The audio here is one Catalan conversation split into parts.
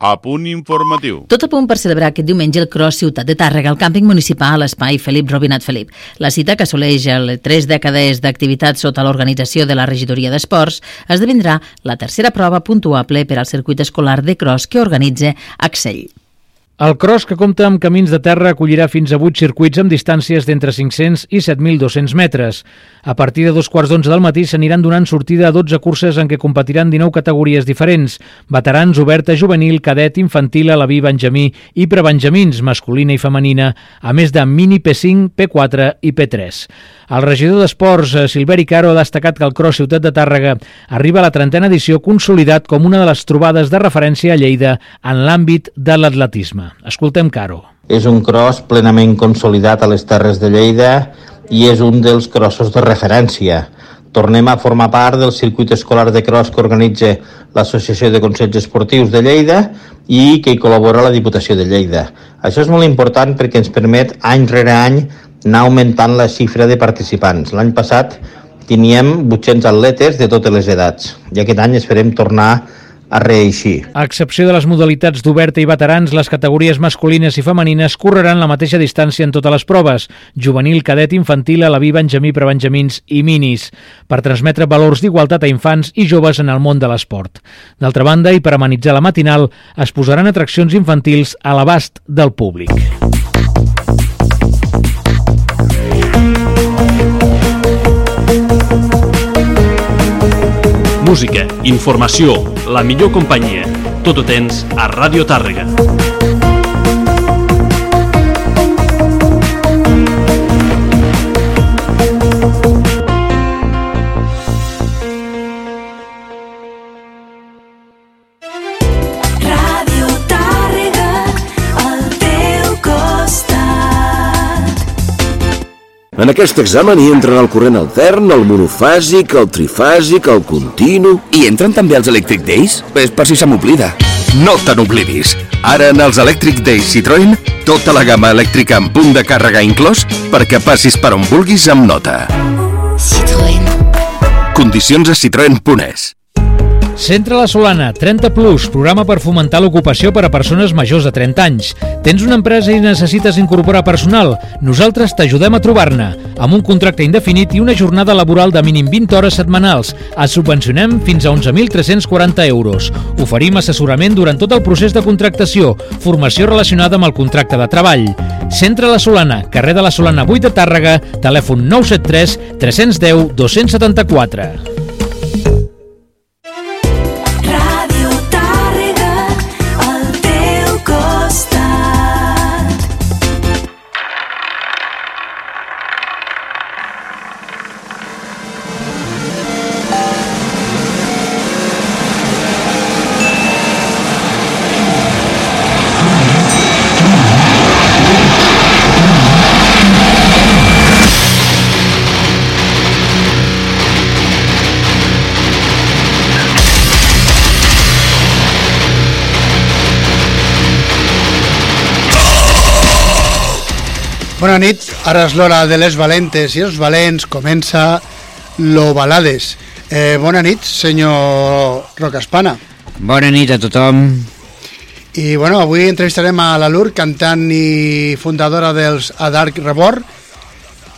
A punt informatiu. Tot a punt per celebrar aquest diumenge el Cross Ciutat de Tàrrega, al càmping municipal a l'espai Felip Robinat Felip. La cita, que assoleix el tres dècades d'activitat sota l'organització de la regidoria d'esports, esdevindrà la tercera prova puntuable per al circuit escolar de cross que organitza Axell. El cross, que compta amb camins de terra, acollirà fins a 8 circuits amb distàncies d'entre 500 i 7.200 metres. A partir de dos quarts d'onze del matí s'aniran donant sortida a 12 curses en què competiran 19 categories diferents, veterans, oberta, juvenil, cadet, infantil, alaví, benjamí i prebenjamins, masculina i femenina, a més de mini P5, P4 i P3. El regidor d'Esports, eh, Silveri Caro, ha destacat que el Cross Ciutat de Tàrrega arriba a la trentena edició consolidat com una de les trobades de referència a Lleida en l'àmbit de l'atletisme. Escoltem Caro. És un cross plenament consolidat a les Terres de Lleida i és un dels crossos de referència. Tornem a formar part del circuit escolar de cross que organitza l'Associació de Consells Esportius de Lleida i que hi col·labora la Diputació de Lleida. Això és molt important perquè ens permet any rere any anar augmentant la xifra de participants. L'any passat teníem 800 atletes de totes les edats i aquest any esperem tornar a reeixir. A excepció de les modalitats d'oberta i veterans, les categories masculines i femenines correran la mateixa distància en totes les proves, juvenil, cadet, infantil, alaví, benjamí, prebenjamins i minis, per transmetre valors d'igualtat a infants i joves en el món de l'esport. D'altra banda, i per amenitzar la matinal, es posaran atraccions infantils a l'abast del públic. Música, informació, la millor companyia. Tot ho tens a Ràdio Tàrrega. En aquest examen hi entren el corrent altern, el monofàsic, el trifàsic, el continu... I entren també els Electric Days? És per si se m'oblida. No te n'oblidis. Ara en els Electric Days Citroën, tota la gamma elèctrica amb punt de càrrega inclòs perquè passis per on vulguis amb nota. Citroën. Condicions a citroen.es. Centre La Solana, 30 Plus, programa per fomentar l'ocupació per a persones majors de 30 anys. Tens una empresa i necessites incorporar personal? Nosaltres t'ajudem a trobar-ne, amb un contracte indefinit i una jornada laboral de mínim 20 hores setmanals. Et subvencionem fins a 11.340 euros. Oferim assessorament durant tot el procés de contractació, formació relacionada amb el contracte de treball. Centre La Solana, carrer de la Solana 8 de Tàrrega, telèfon 973 310 274. Bona nit, ara és l'hora de les valentes i els valents, comença lo balades. Eh, bona nit, senyor Rocaspana. Bona nit a tothom. I bueno, avui entrevistarem a la Lur, cantant i fundadora dels Adark Rebor,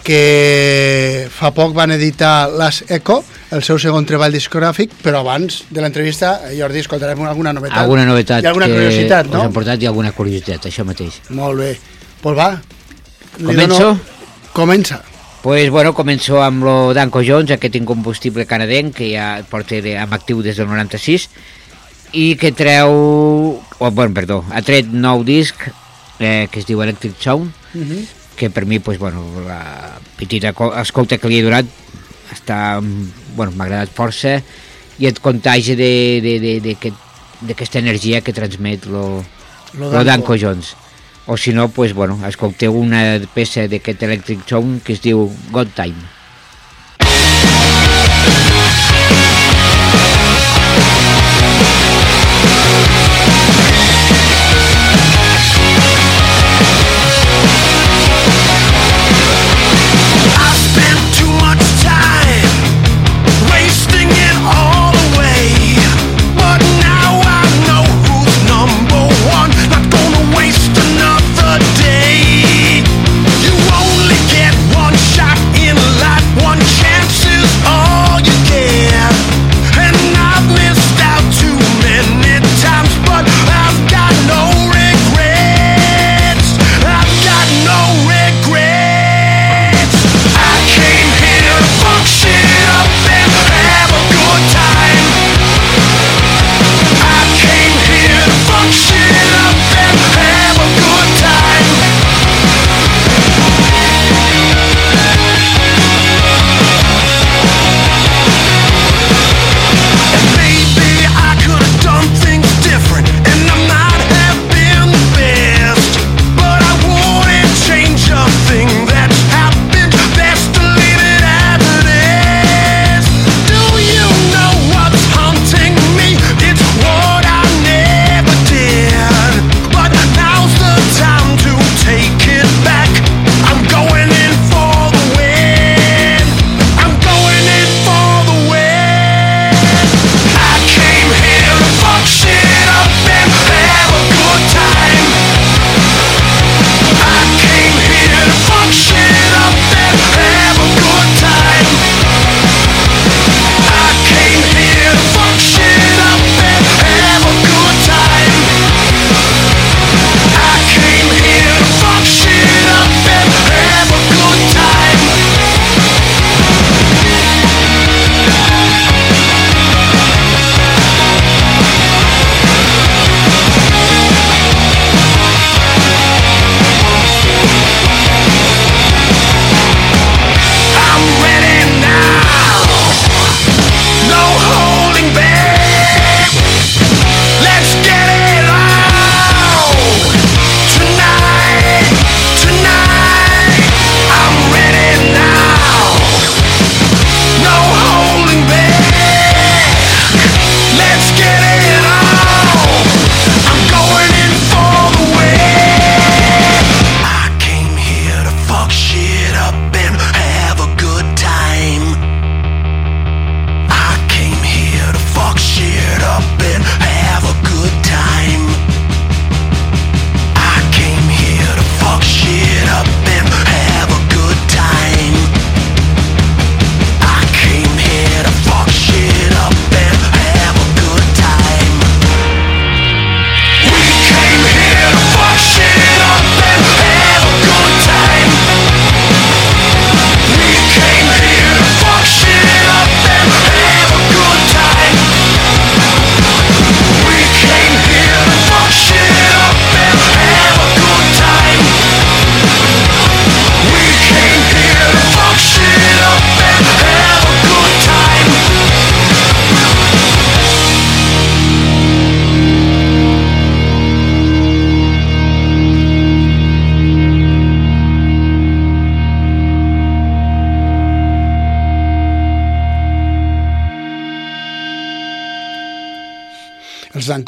que fa poc van editar Las Echo, el seu segon treball discogràfic, però abans de l'entrevista, eh, Jordi, escoltarem alguna novetat. Alguna novetat I alguna curiositat, us no? portat i alguna curiositat, això mateix. Molt bé. Pues va. Començo? dono- Comença. Pues, bueno, començo amb lo d'Anco Jones, aquest incombustible canadenc que ja porta de, amb actiu des del 96 i que treu, oh, bueno, perdó, ha tret nou disc eh, que es diu Electric Sound, Mhm. que per mi, pues, bueno, la petita co- escolta que li he donat està, bueno, m'ha agradat força i et contagi de- de- de- de- que- d'aquesta energia que transmet lo, Lo lo d'Anco Jones. O si no, pues, bueno, escolteu una peça d'aquest Electric Sound que es diu God Time.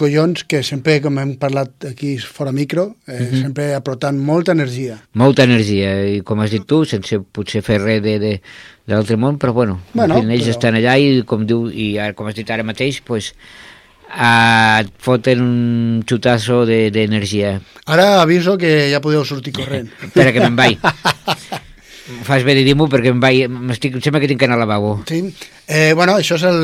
Els dancollons, que sempre, com hem parlat aquí fora micro, eh, Mhm. sempre aportant molta energia. Molta energia, i com has dit tu, sense potser fer res de, de, de l'altre món, però bueno, Bueno, en fi, ells però- estan allà i com diu, i ara, com has dit ara mateix, pues, eh, et foten un xutasso de- d'energia. Ara aviso que ja podeu sortir corrent. Espera que me'n vaig. Fas bé dir-m'ho perquè em vaig, m'estic, em sembla que tinc que anar al lavabo. Sí. Eh, bueno, això és el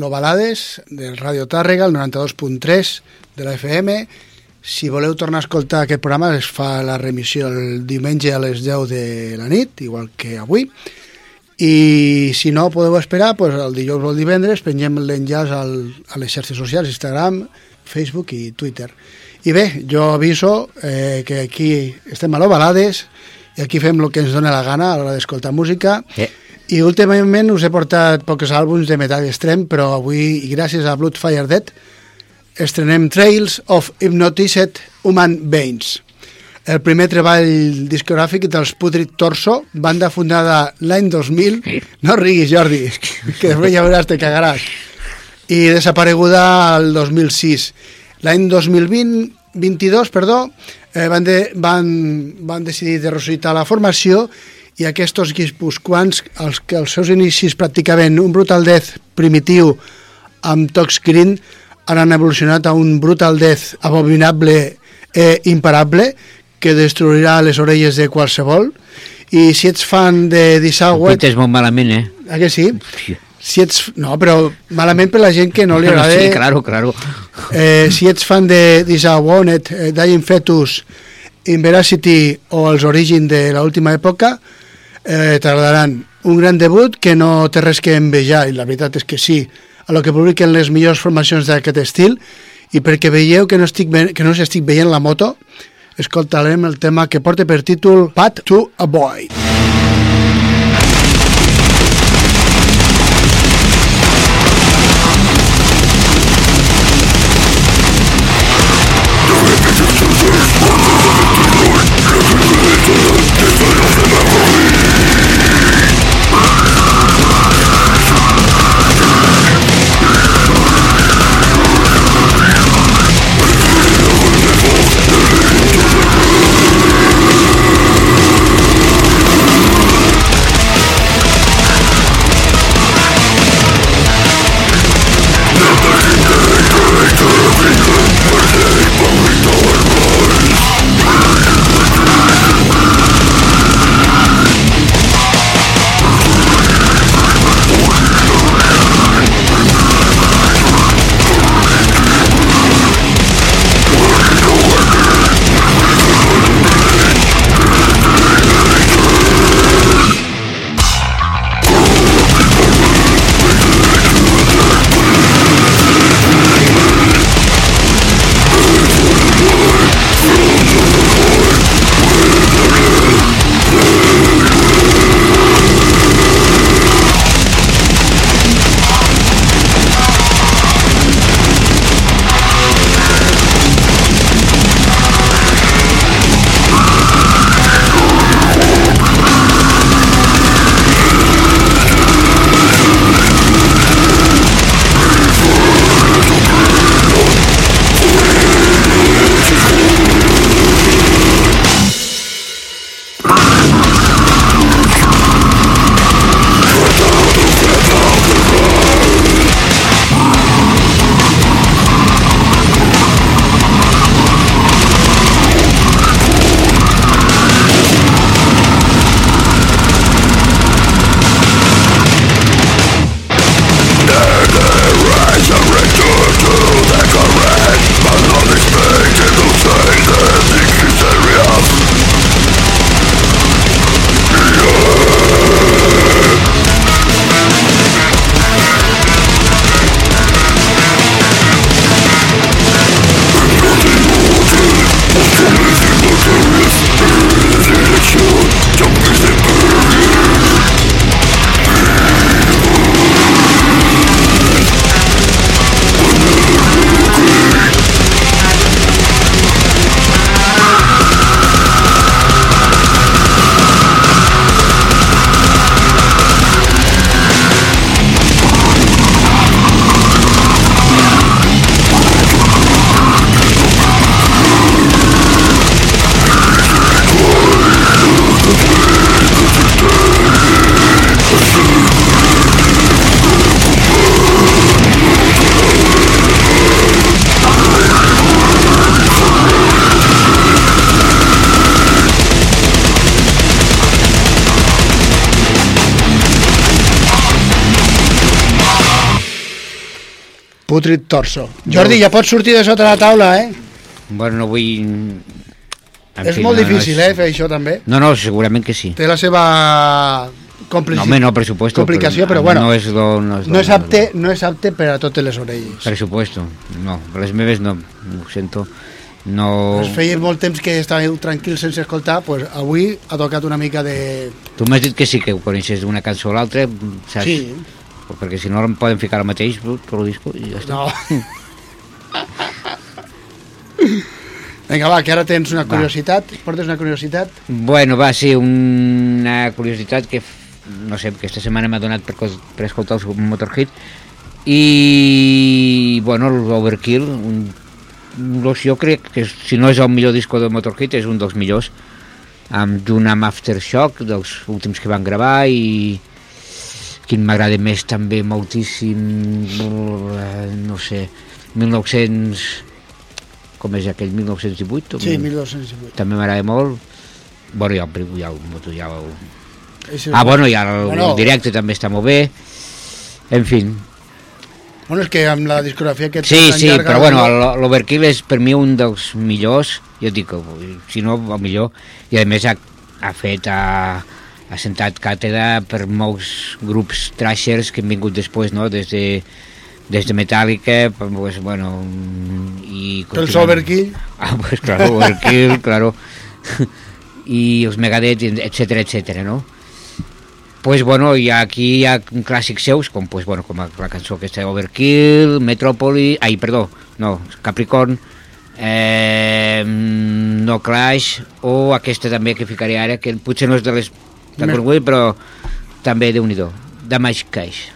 Lo Balades del Ràdio Tàrrega, el 92.3 de la FM. Si voleu tornar a escoltar aquest programa, es fa la remissió el diumenge a les 10 de la nit, igual que avui. I si no podeu esperar, pues, el dijous o el divendres pengem l'enllaç a les xarxes socials, Instagram, Facebook i Twitter. I bé, jo aviso eh, que aquí estem a Lo Balades i aquí fem el que ens dona la gana a l'hora d'escoltar música. Eh. I últimament us he portat pocs àlbums de metall extrem, però avui, i gràcies a Bloodfire Dead, estrenem Trails of Hypnotized Human Veins. El primer treball discogràfic dels Putrid Torso, banda fundada l'any 2000, no riguis Jordi, que després ja veuràs, te cagaràs, i desapareguda el 2006. L'any 2020, perdó, eh, van, de, van, van decidir de ressuscitar la formació i aquests guipuscoans, els que els seus inicis practicaven un brutal death primitiu amb tocs green, ara han evolucionat a un brutal death abominable e imparable que destruirà les orelles de qualsevol i si ets fan de Disawet Pintes molt malament, eh? ah que sí? Hòstia. Si ets, no, però malament per la gent que no li agrada Sí, claro, claro. eh, si ets fan de Disawoned, eh, Dying Fetus, Inveracity o els Origin de l'última època, eh, t'agradaran. Un gran debut que no té res que envejar, i la veritat és que sí, a lo que publiquen les millors formacions d'aquest estil, i perquè veieu que no, estic, ve- que no us estic veient la moto, escoltarem el tema que porta per títol Path to a Boy. Path Putrid Torso. Jordi, ja pots sortir de sota la taula, eh? Bueno, no vull... En és fi, molt no, difícil, no eh, fer això també. No, no, segurament que sí. Té la seva complici... No, home, no, per supuesto. complicació, però, bueno, No és lo, no és, no és, apte, no és apte per a totes les orelles. Per supuesto, no. Les meves no, ho sento. No... Pues feia molt temps que estàveu tranquils sense escoltar, pues avui ha tocat una mica de... Tu m'has dit que sí que ho coneixes d'una cançó o l'altra, saps? Sí. Perquè si no em poden ficar el mateix, tot el disco i ja està. No. Vinga, va, que ara tens una Va. curiositat. Portes una curiositat? Bueno, va ser una curiositat que, no sé, que esta setmana m'ha donat per, per escoltar el Motorhit i, bueno, l'Overkill, un, jo crec que si no és el millor disco del Motorhit és un dels millors amb Dunham Aftershock dels últims que van gravar i quin m'agrada més també moltíssim eh, no sé 1900 com és aquell 1918 Sí, 1208. també m'agrada molt. Bueno, ja, ja, el- ja el... Ah, bueno, ja el, Bueno. el directe també està molt bé. En fi, Bueno, és que amb la discografia que sí, sí, llarga, però bueno, l'Overkill és per mi un dels millors, jo dic, si no, el millor, i a més ha, ha fet, ha, ha sentat càtedra per molts grups trashers que han vingut després, no?, des de, des de Metallica, pues, bueno, i... Pels. Overkill. Ah, pues claro, Overkill, claro. I els Megadeth, etcètera, etcètera, no? Pues bueno, i aquí hi ha clàssics seus, com, pues, bueno, com la cançó aquesta Overkill, Metropolis, ai, perdó, no, Capricorn, eh, No Clash, o aquesta també que ficaré ara, que potser no és de les tan Me- conegudes, però també déu nhi Damage Cash.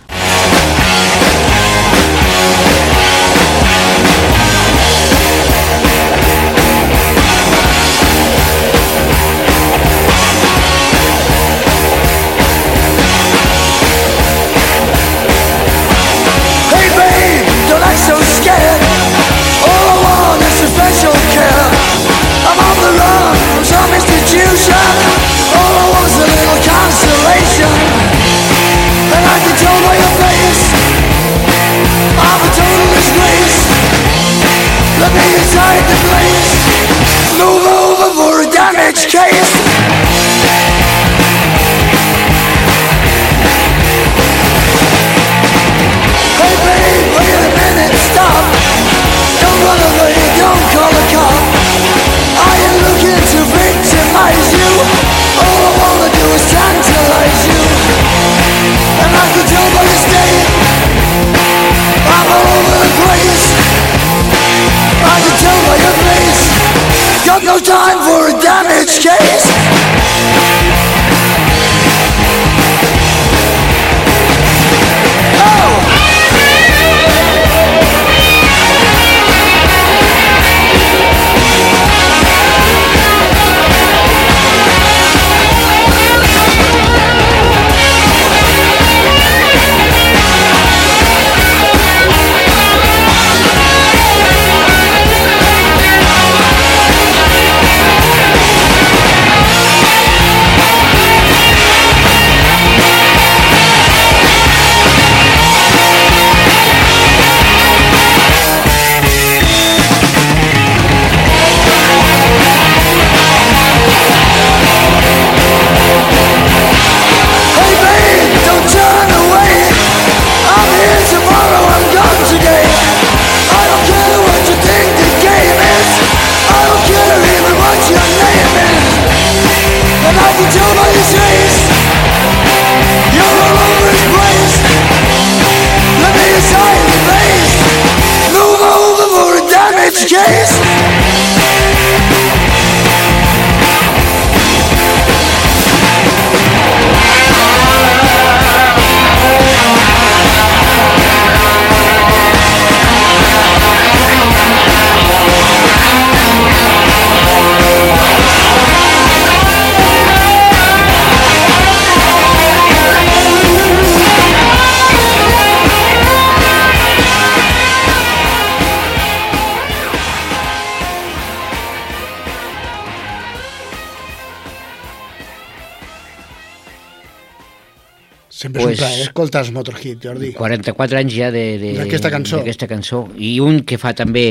Sempre és escoltar els Motorhead, Jordi. 44 anys ja d'aquesta cançó. cançó. I un que fa també,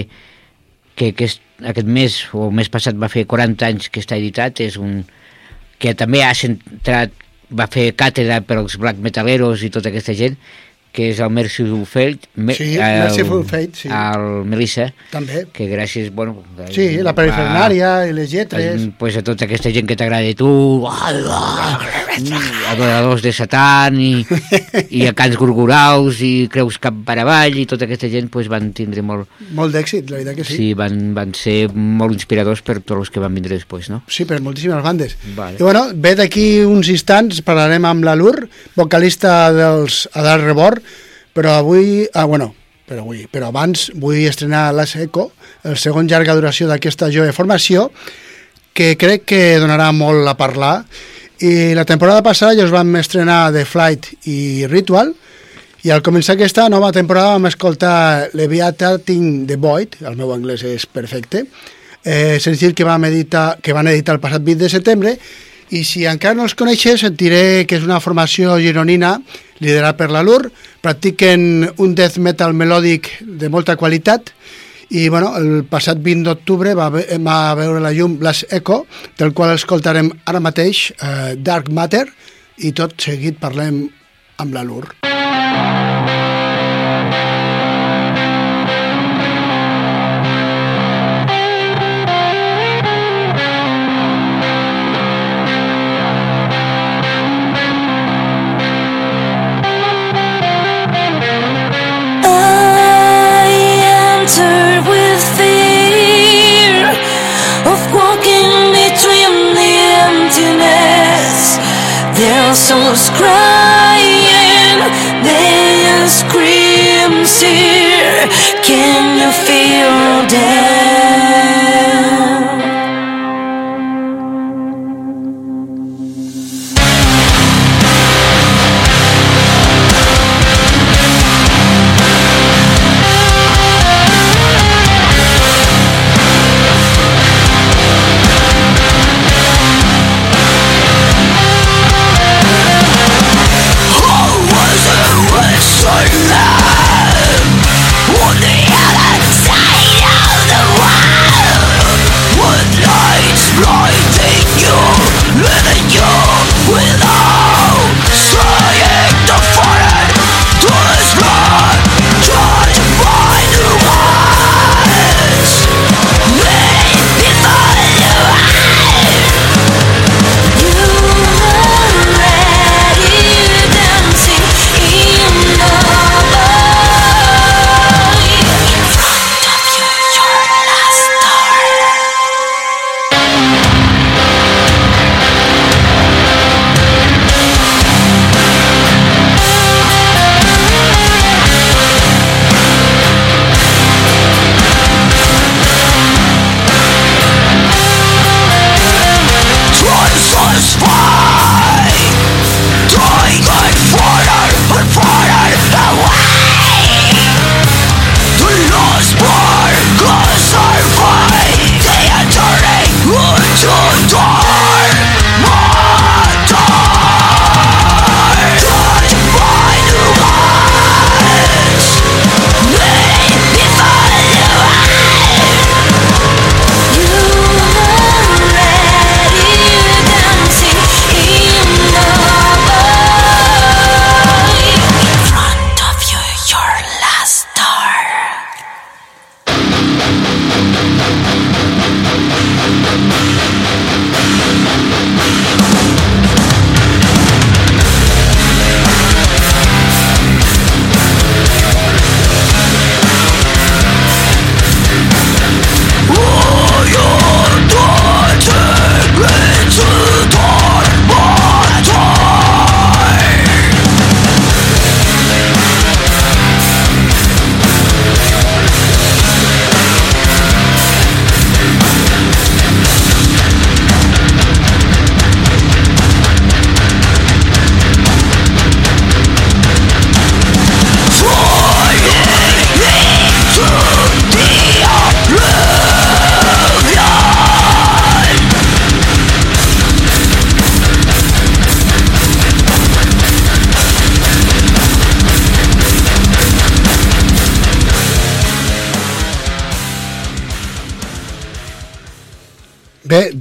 que, que és, aquest mes o mes passat va fer 40 anys que està editat, és un que també ha centrat, va fer càtedra per als black metaleros i tota aquesta gent, que és el Merciful Fate, me, sí, el, Merciful Fate, sí. el Melissa, també. que gràcies, bueno... Sí, la perifernària i les lletres... Pues a tota aquesta gent que t'agrada tu, adoradors de Satan i, i a cants gurguraus i creus cap per avall i tota aquesta gent pues, van tindre molt... Molt d'èxit, la veritat que sí. Sí, van, van ser molt inspiradors per tots els que van vindre després, no? Sí, per moltíssimes bandes. Vale. I bueno, ve d'aquí uns instants parlarem amb la Lur, vocalista dels Adal Rebord, però avui, ah, bueno, però avui, però abans vull estrenar la Seco, el segon llarga duració d'aquesta jove formació, que crec que donarà molt a parlar. I la temporada passada ja us vam estrenar The Flight i Ritual, i al començar aquesta nova temporada vam escoltar Leviathan The Void, el meu anglès és perfecte, eh, senzill que, vam editar, que van editar el passat 20 de setembre, i si encara no els coneixes, et diré que és una formació gironina liderat per la LUR, practiquen un death metal melòdic de molta qualitat i bueno, el passat 20 d'octubre va, va veure la llum Blast Echo, del qual escoltarem ara mateix eh, Dark Matter i tot seguit parlem amb la LUR. with fear of walking between the emptiness. Their souls crying, their screams. Can you feel that?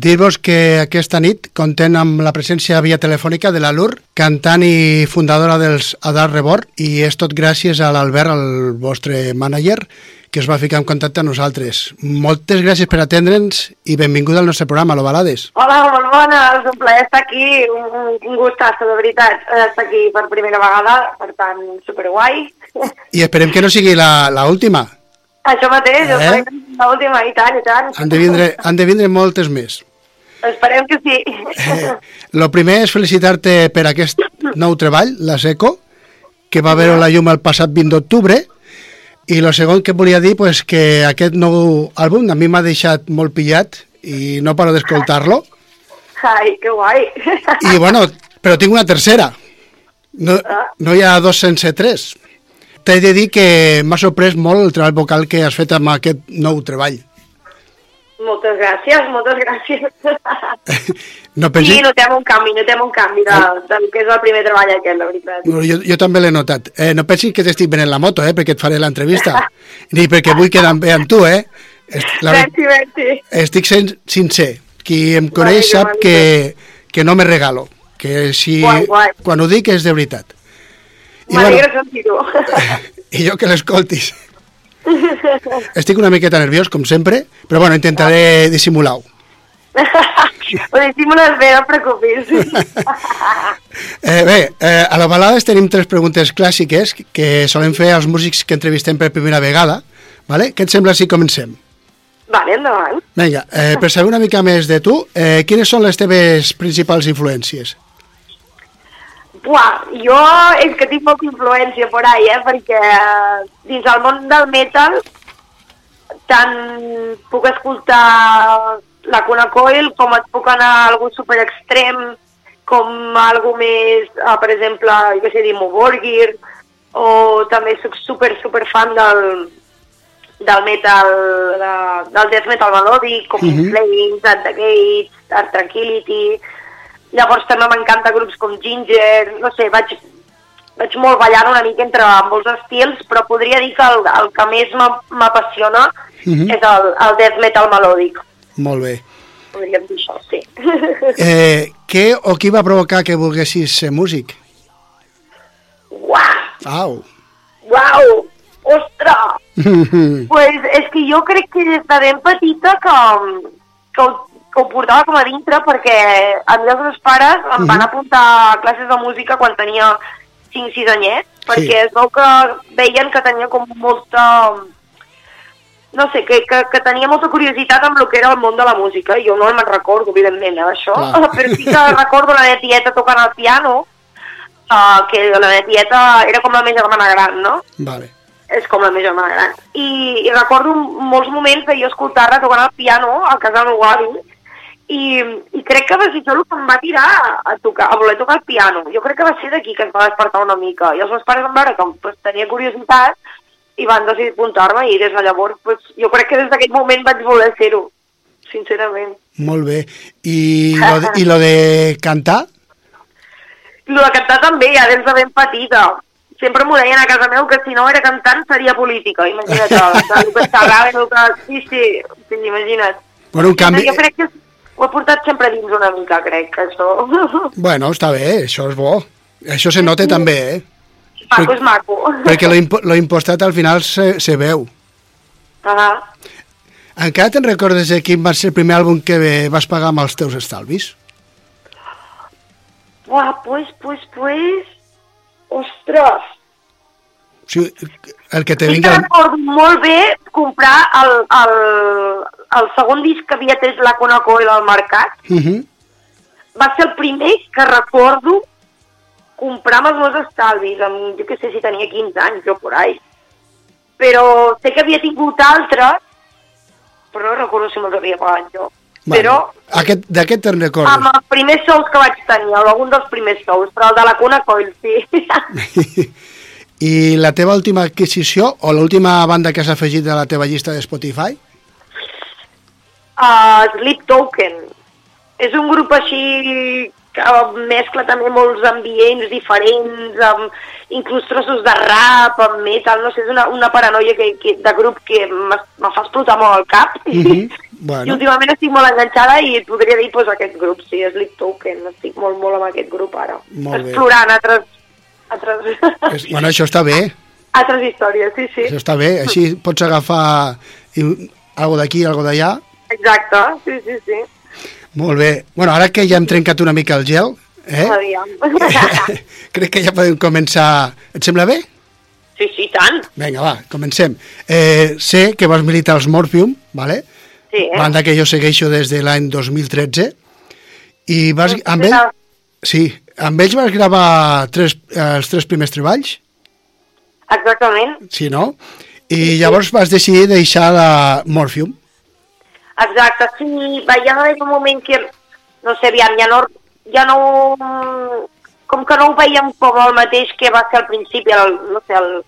Dir-vos que aquesta nit contem amb la presència via telefònica de la Lur, cantant i fundadora dels Adar Rebord, i és tot gràcies a l'Albert, el vostre mànager, que es va ficar en contacte amb nosaltres. Moltes gràcies per atendre'ns i benvinguda al nostre programa, Lo Balades. Hola, molt bona, és un plaer estar aquí, un, un gustasso, de veritat, estar aquí per primera vegada, per tant, superguai. I esperem que no sigui la, la última. Això mateix, eh? l'última, i tant, i tant. Han de vindre, han de vindre moltes més. Esperem que sí. Eh, lo primer és felicitar-te per aquest nou treball, la SECO, que va veure la llum el passat 20 d'octubre, i lo segon que volia dir pues, que aquest nou àlbum a mi m'ha deixat molt pillat i no paro d'escoltar-lo. Ai, que guai. I bueno, però tinc una tercera. No, no hi ha dos sense tres. T'he de dir que m'ha sorprès molt el treball vocal que has fet amb aquest nou treball. Moltes gràcies, moltes gràcies. No Sí, pensis... notem un canvi, notem un canvi de, del que és el primer treball aquest, la veritat. Jo, jo també l'he notat. Eh, no pensis que t'estic venent la moto, eh, perquè et faré l'entrevista. Ni perquè vull quedar bé amb tu, eh. Est- La, Merci, merci. estic sent sincer. Qui em coneix Vale, sap que, que no me regalo. Que si, Guai, guai. quan ho dic és de veritat. I, M'alegra bueno, sentir-ho. I jo que l'escoltis. Estic una miqueta nerviós, com sempre, però bueno, intentaré dissimular-ho. Ho dissimules bé, no et preocupis. Eh, bé, eh, a la balades tenim tres preguntes clàssiques que solen fer els músics que entrevistem per primera vegada. Vale? Què et sembla si comencem? vale, endavant. Vinga, eh, per saber una mica més de tu, eh, quines són les teves principals influències? Buah, jo és que tinc molta influència por ahí, eh? perquè eh, dins el món del metal tant puc escoltar la Cuna Coil com et puc anar a algú super extrem com algú més, eh, per exemple, jo què sé, Dimo Borgir o també soc super, super fan del, del metal, de, del death metal melòdic, com Mhm. mm -hmm. Flames, At the Gates, Dark Tranquility... Llavors també m'encanta grups com Ginger, no sé, vaig, vaig molt ballant una mica entre molts estils, però podria dir que el, el que més m'a- m'apassiona Mhm. és el, el death metal melòdic. Molt bé. Podríem dir això, sí. Eh, què o qui va provocar que volguessis ser músic? Uau! Au. Uau! Ostres! pues és que jo crec que des de ben petita que, que, ho, que ho portava com a dintre perquè a mi els meus pares em van Mhm. apuntar a classes de música quan tenia 5-6 anyets perquè Sí. es veu que veien que tenia com molta no sé, que, que, que tenia molta curiositat amb el que era el món de la música. Jo no me'n recordo, evidentment, eh, d'això, Clar. però sí que recordo la meva tieta tocant el piano, uh, que la meva tieta era com la meva germana gran, no? Vale. és com la meva germana gran. I, I recordo molts moments de jo escoltar-la tocant el piano a casa del meu avi i, i crec que va ser això el que em va tirar a, tocar, a voler tocar el piano. Jo crec que va ser d'aquí que es va despertar una mica. I els meus pares van veure que pues, tenia curiositat i van decidir apuntar-me i des de llavors pues, jo crec que des d'aquell moment vaig voler ser-ho, sincerament. Molt bé. I lo de, i lo de cantar? El de cantar també, ja des de ben petita. Sempre m'ho deien a casa meu que si no era cantant seria política, imagina't, el que xerrava, el que... Sí, sí, sí, imagina't. Bueno, un canvi... Jo crec que ho he portat sempre dins una mica, crec, això. Bueno, està bé, això és bo. Això se nota també, eh? maco és maco. Perquè lo impostat al final se, se veu. Ah, Encara te'n recordes de quin va ser el primer àlbum que vas pagar amb els teus estalvis? Buah, pues, pues, pues... Ostres! O sigui, el que te Sí que vinga... recordo molt bé comprar el, el, el segon disc que havia tret la Conacoil al mercat. Uh -huh. Va ser el primer que recordo comprar amb els meus estalvis, amb, jo què sé si tenia 15 anys o por ahí. Però sé que havia tingut altres, però no recordo si me'ls havia pagat jo. Però Aquest, d'aquest te'n recordes? amb els primers sous que vaig tenir, o algun dels primers sous, però el de la Cuna Coil, sí. I la teva última adquisició o l'última banda que has afegit a la teva llista de Spotify? uh, Sleep Token. És un grup així que mescla també molts ambients diferents, amb inclús trossos de rap, amb metal, no sé, és una, una paranoia que, que, de grup que me fa explotar molt el cap Mhm. I Bueno, últimament estic molt enganxada i et podria dir pues, aquest grup, sí, Sleep Token. Estic molt, molt amb aquest grup ara. Molt bé. Explorant altres, altres, és, bueno, això està bé, altres històries, sí, sí. això està bé. Així pots agafar algo d'aquí, algo d'allà. Exacte, sí, sí, sí. Molt bé. Bueno, ara que ja hem trencat una mica el gel, eh? Aviam. crec que ja podem començar. Et sembla bé? sí, sí, tant. Vinga, va, comencem. Eh, sé que vas militar als Morphium, ¿vale? Sí, eh? banda que jo segueixo des de l'any 2013, i vas, amb, ell, sí, amb ells vas gravar tres, eh, els tres primers treballs, Exactament. sí, no? I llavors vas decidir deixar la Morphium. Exacte, sí, va, ja va haver un moment que, no sé, aviam, ja no, ja no, com que no ho veiem com el mateix que va ser al principi, el, no sé, el,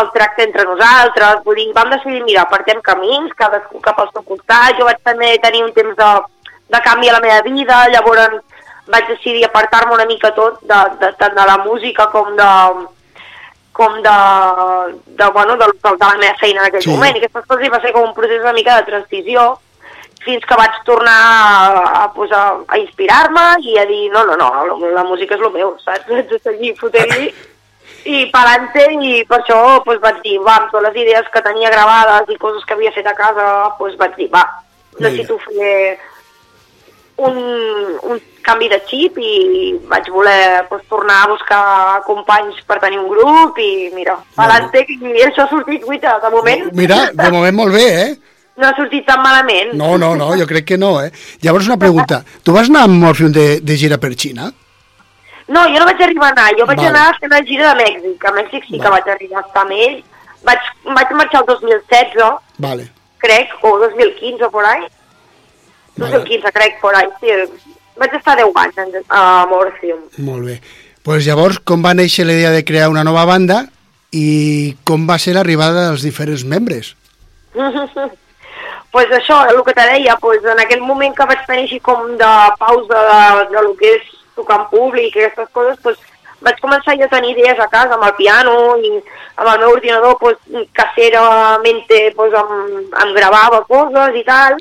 el tracte entre nosaltres, vull dir, vam decidir, mira, apartem camins, cadascú cap al seu costat, jo vaig també tenir un temps de, de canvi a la meva vida, llavors vaig decidir apartar-me una mica tot, de, de, tant de la música com de, com de, de, bueno, de, de, de la meva feina en aquell Sí. moment, i aquestes coses va ser com un procés una mica de transició, fins que vaig tornar a, a, pues, a, a inspirar-me i a dir, no, no, no, la, la música és el meu, saps? Haig de seguir fotent-hi i pa'lante i per això pues, vaig dir, va, amb totes les idees que tenia gravades i coses que havia fet a casa, pues, vaig dir, va, necessito fer un, un canvi de xip i vaig voler pues, tornar a buscar companys per tenir un grup i mira, pa'lante, i això ha sortit, guita, de moment Mira, de moment molt bé, eh? no ha sortit tan malament. No, no, no, jo crec que no, eh? Llavors una pregunta, tu vas anar amb Morphium de, de gira per Xina? No, jo no vaig arribar a anar, jo vaig Vale. anar a fer una gira de Mèxic, a Mèxic sí que vaig arribar a estar amb ells, vaig, vaig marxar el 2016, Vale. crec, o 2015 o por ahí, 2015 crec, por ahí, sí, vaig estar 10 anys a Morphium. Molt bé. pues llavors, com va néixer la idea de crear una nova banda i com va ser l'arribada dels diferents membres? pues això, el que te deia, pues en aquell moment que vaig tenir així com de pausa de, de lo que és tocar en públic i aquestes coses, pues, vaig començar jo a tenir idees a casa amb el piano i amb el meu ordinador pues, caserament pues, em, em gravava coses i tal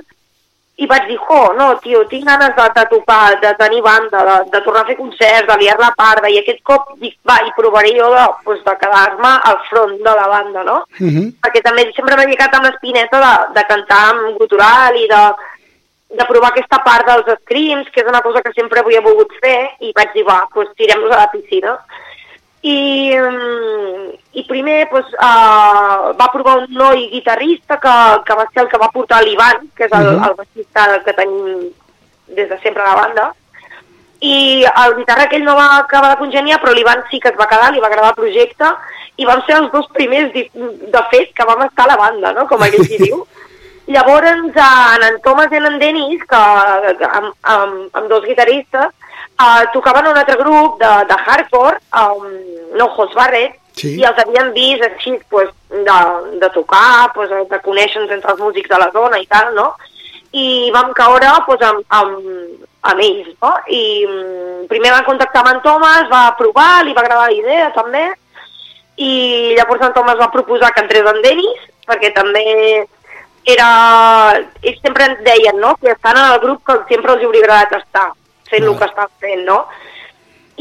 i vaig dir, jo, no, tio, tinc ganes de, de tocar, de tenir banda, de, de tornar a fer concerts, de liar la parda, i aquest cop dic, va, i provaré jo de, pues, de quedar-me al front de la banda, no? Uh -huh. perquè també sempre m'he quedat amb l'espineta de, de cantar amb gutural i de, de provar aquesta part dels screams, que és una cosa que sempre havia volgut fer, i vaig dir, va, doncs tirem-nos a la piscina. I, mm, i primer doncs, uh, va provar un noi guitarrista que, que va ser el que va portar l'Ivan, que és el, Mhm. el baixista que tenim des de sempre a la banda, i el guitarra aquell no va acabar de congeniar, però l'Ivan sí que es va quedar, li va agradar el projecte, i vam ser els dos primers, de fet, que vam estar a la banda, no?, com aquell qui diu. Llavors, en, en Thomas i en Dennis, que, que amb, amb, amb dos guitarristes, uh, tocaven un altre grup de, de hardcore, um, no Jos Barret, Sí. i els havien vist així pues, de, de tocar, pues, de conèixer-nos entre els músics de la zona i tal, no? I vam caure pues, amb, amb, amb ells, no? I mm, primer van contactar amb en Thomas, va provar, li va agradar la idea també, i llavors en Thomas va proposar que entrés en Denis, perquè també era... Ells sempre ens deien, no?, que estan en el grup que sempre els hauria agradat estar, fent el que estan fent, no?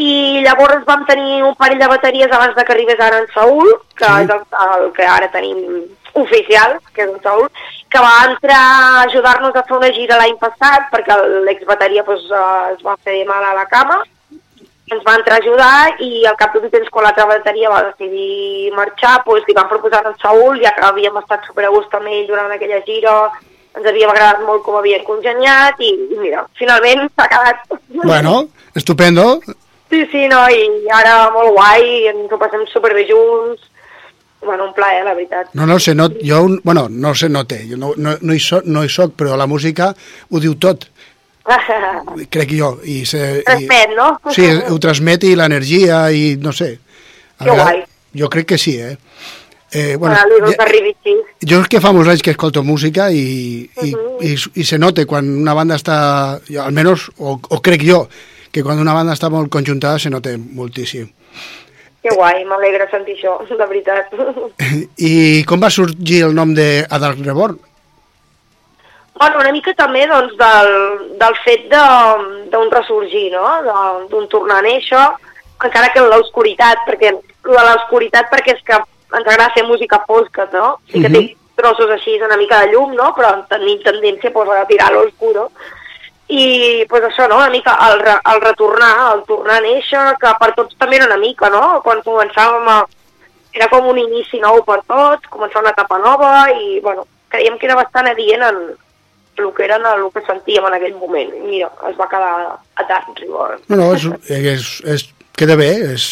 I llavors vam tenir un parell de bateries abans de que arribés ara en Saúl, que Sí. és el, el que ara tenim oficial, que és en Saúl, que va entrar a ajudar-nos a fer una gira l'any passat, perquè l'exbateria pues, eh, es va fer mal a la cama, ens va entrar a ajudar i al cap d'un temps quan l'altra bateria va decidir marxar, doncs li van proposar en Saúl, ja que havíem estat super a gust amb ell durant aquella gira, ens havia agradat molt com havien congeniat i, i mira, finalment s'ha quedat. Bueno, estupendo. Sí, sí, no, i ara molt guai, ens ho passem superbé junts, bueno, un plaer, la veritat. No, no, se not, jo, un- bueno, no se note, jo no, no, no, hi soc, no hi soc, però la música ho diu tot, crec jo. I se, i, Transmet, no? sí, ho transmet i l'energia i no sé. Que guai. Jo crec que sí, eh? Eh bueno, ja, jo és que fa molts anys que escolto música i, i, i, i se nota quan una banda està, jo, almenys, o, o crec jo, que quan una banda està molt conjuntada se nota moltíssim. Que guai, m'alegra sentir això, de veritat. I com va sorgir el nom de A Dark Reborn? Bueno, una mica també doncs, del, del fet de- d'un ressorgir, no? De- d'un tornar a néixer, encara que en l'oscuritat, perquè lo de l'oscuritat perquè és que ens agrada fer música fosca, no? Sí que Mhm. té trossos així una mica de llum, no? Però tenim tendència pues, a tirar a l'oscuro. I pues, això, no? Una mica el, re, el retornar, el tornar a néixer, que per tots també era una mica, no? Quan començàvem a... Era com un inici nou per tots, començar una etapa nova i, bueno, creiem que era bastant adient en el que era en el que sentíem en aquell moment. Mira, es va quedar a tant, rigor. No, no, és, és, és, queda bé, és...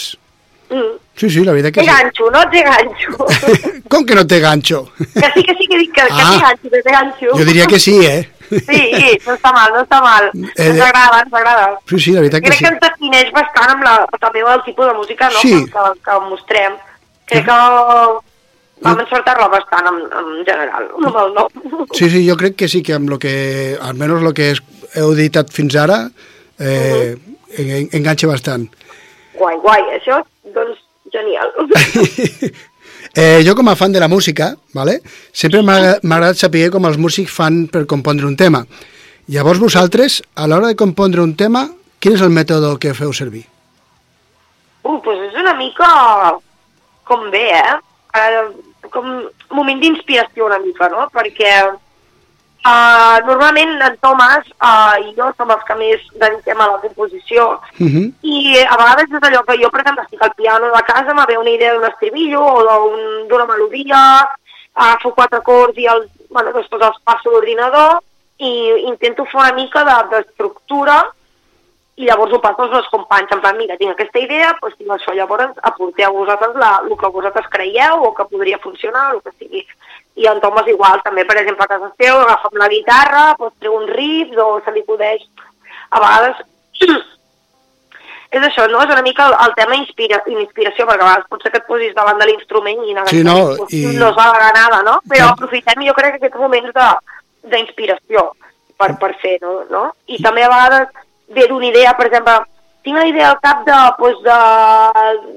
Mm. Sí, sí, la veritat que Té sí. ganxo, no té ganxo. Com que no té ganxo? que sí, que sí, que dic que, que Ah. té ganxo, que té ganxo. Jo diria que sí, eh? Sí, no està mal, no està mal. Eh, ens agrada, ens agrada. Sí, sí, la veritat que Crec sí. que ens defineix bastant amb la, també amb el tipus de música no? Sí. que, que, que mostrem. Crec que vam encertar-la bastant en, en general, amb el nom. Sí, sí, jo crec que sí que amb lo que, almenys el que heu editat fins ara, eh, en, enganxa bastant. Guai, guai, això, doncs, genial. Eh, jo com a fan de la música, vale? sempre m'ha agradat saber com els músics fan per compondre un tema. Llavors vosaltres, a l'hora de compondre un tema, quin és el mètode que feu servir? Uh, doncs és una mica com bé, eh? eh com un moment d'inspiració una mica, no? Perquè uh, normalment en Tomàs uh, i jo som els que més dediquem a la composició Uh -huh. i a vegades és allò que jo, per exemple, estic al piano de casa, me ve una idea d'un estribillo o d'un- d'una melodia, agafo quatre acords i els, bueno, després els passo a l'ordinador i intento fer una mica de- d'estructura i llavors ho passo als meus companys, en plan, mira, tinc aquesta idea, doncs tinc això, llavors aporteu vosaltres la, el que vosaltres creieu o que podria funcionar, el que sigui. I en Tom és igual, també, per exemple, a casa seu, agafa amb la guitarra, doncs treu un riff o se li acudeix. A vegades és això, no? És una mica el, el tema inspira, inspiració, perquè a vegades potser que et posis davant de l'instrument i Sí, no, i- no es va la nada, no? Però Clar. aprofitem, jo crec, aquests moments de- d'inspiració per, per fer, no? no? I també a vegades ve d'una idea, per exemple, tinc la idea al cap de, pues, de,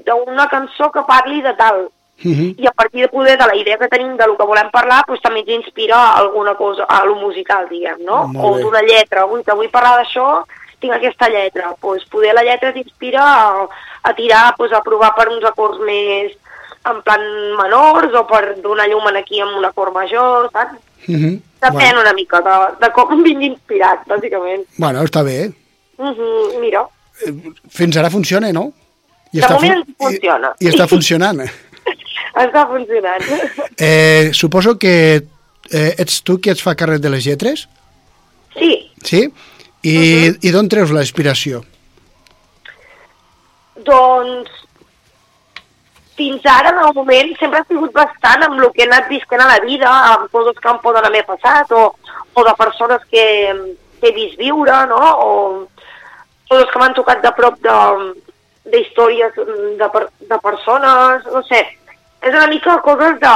d'una cançó que parli de tal, Uh -huh. i a partir de poder de la idea que tenim de lo que volem parlar, doncs també ens inspira alguna cosa, a lo musical, diguem, no? O d'una lletra, ui, que vull parlar d'això, tinc aquesta lletra, doncs poder la lletra t'inspira a, a tirar, doncs a provar per uns acords més en plan menors o per donar llum en aquí amb un acord major, saps? Uh -huh. Depèn bueno, una mica de, de com vingui inspirat, bàsicament. bueno, està bé. Uh -huh, mira, Fins ara funciona, no? I De està moment fun- funciona. I, I està funcionant. Està funcionant. Eh, suposo que eh, ets tu qui et fa càrrec de les lletres, Sí, sí? I, i d'on treus la inspiració? Doncs fins ara, en el moment, sempre ha sigut bastant amb el que he anat visquent a la vida, amb coses que em poden haver passat, o, o de persones que, que he vist viure, no? O coses que m'han tocat de prop de, de, per, de persones, no sé. És una mica coses de...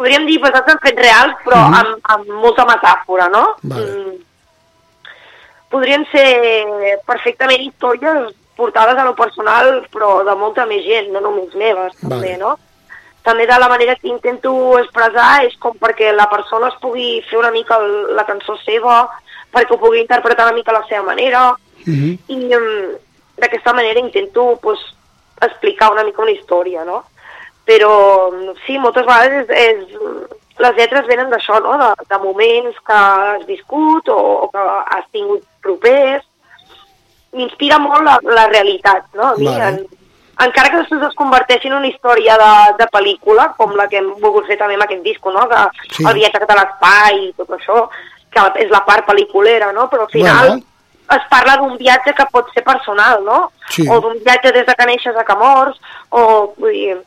Podríem dir basats en fets reals, però Mhm. amb, amb molta metàfora, no? Vale. Mm, podrien ser perfectament històries portades a lo personal, però de molta més gent, no només meves, també, Vale. no? També de la manera que intento expressar és com perquè la persona es pugui fer una mica la cançó seva, perquè ho pugui interpretar una mica a la seva manera, Uh -huh. i um, d'aquesta manera intento pues, explicar una mica una història, no? Però sí, moltes vegades és, és, les lletres venen d'això, no? De, de moments que has viscut o, o que has tingut propers. M'inspira molt la, la realitat, no? A mi, Vale. en, encara que després es converteixi en una història de, de pel·lícula, com la que hem volgut fer també amb aquest disco, no? Que Sí. el viatge de l'espai i tot això, que és la part pel·liculera, no? Però al final Bueno. es parla d'un viatge que pot ser personal, no? Sí. O d'un viatge des de que neixes a que mors, o vull dir,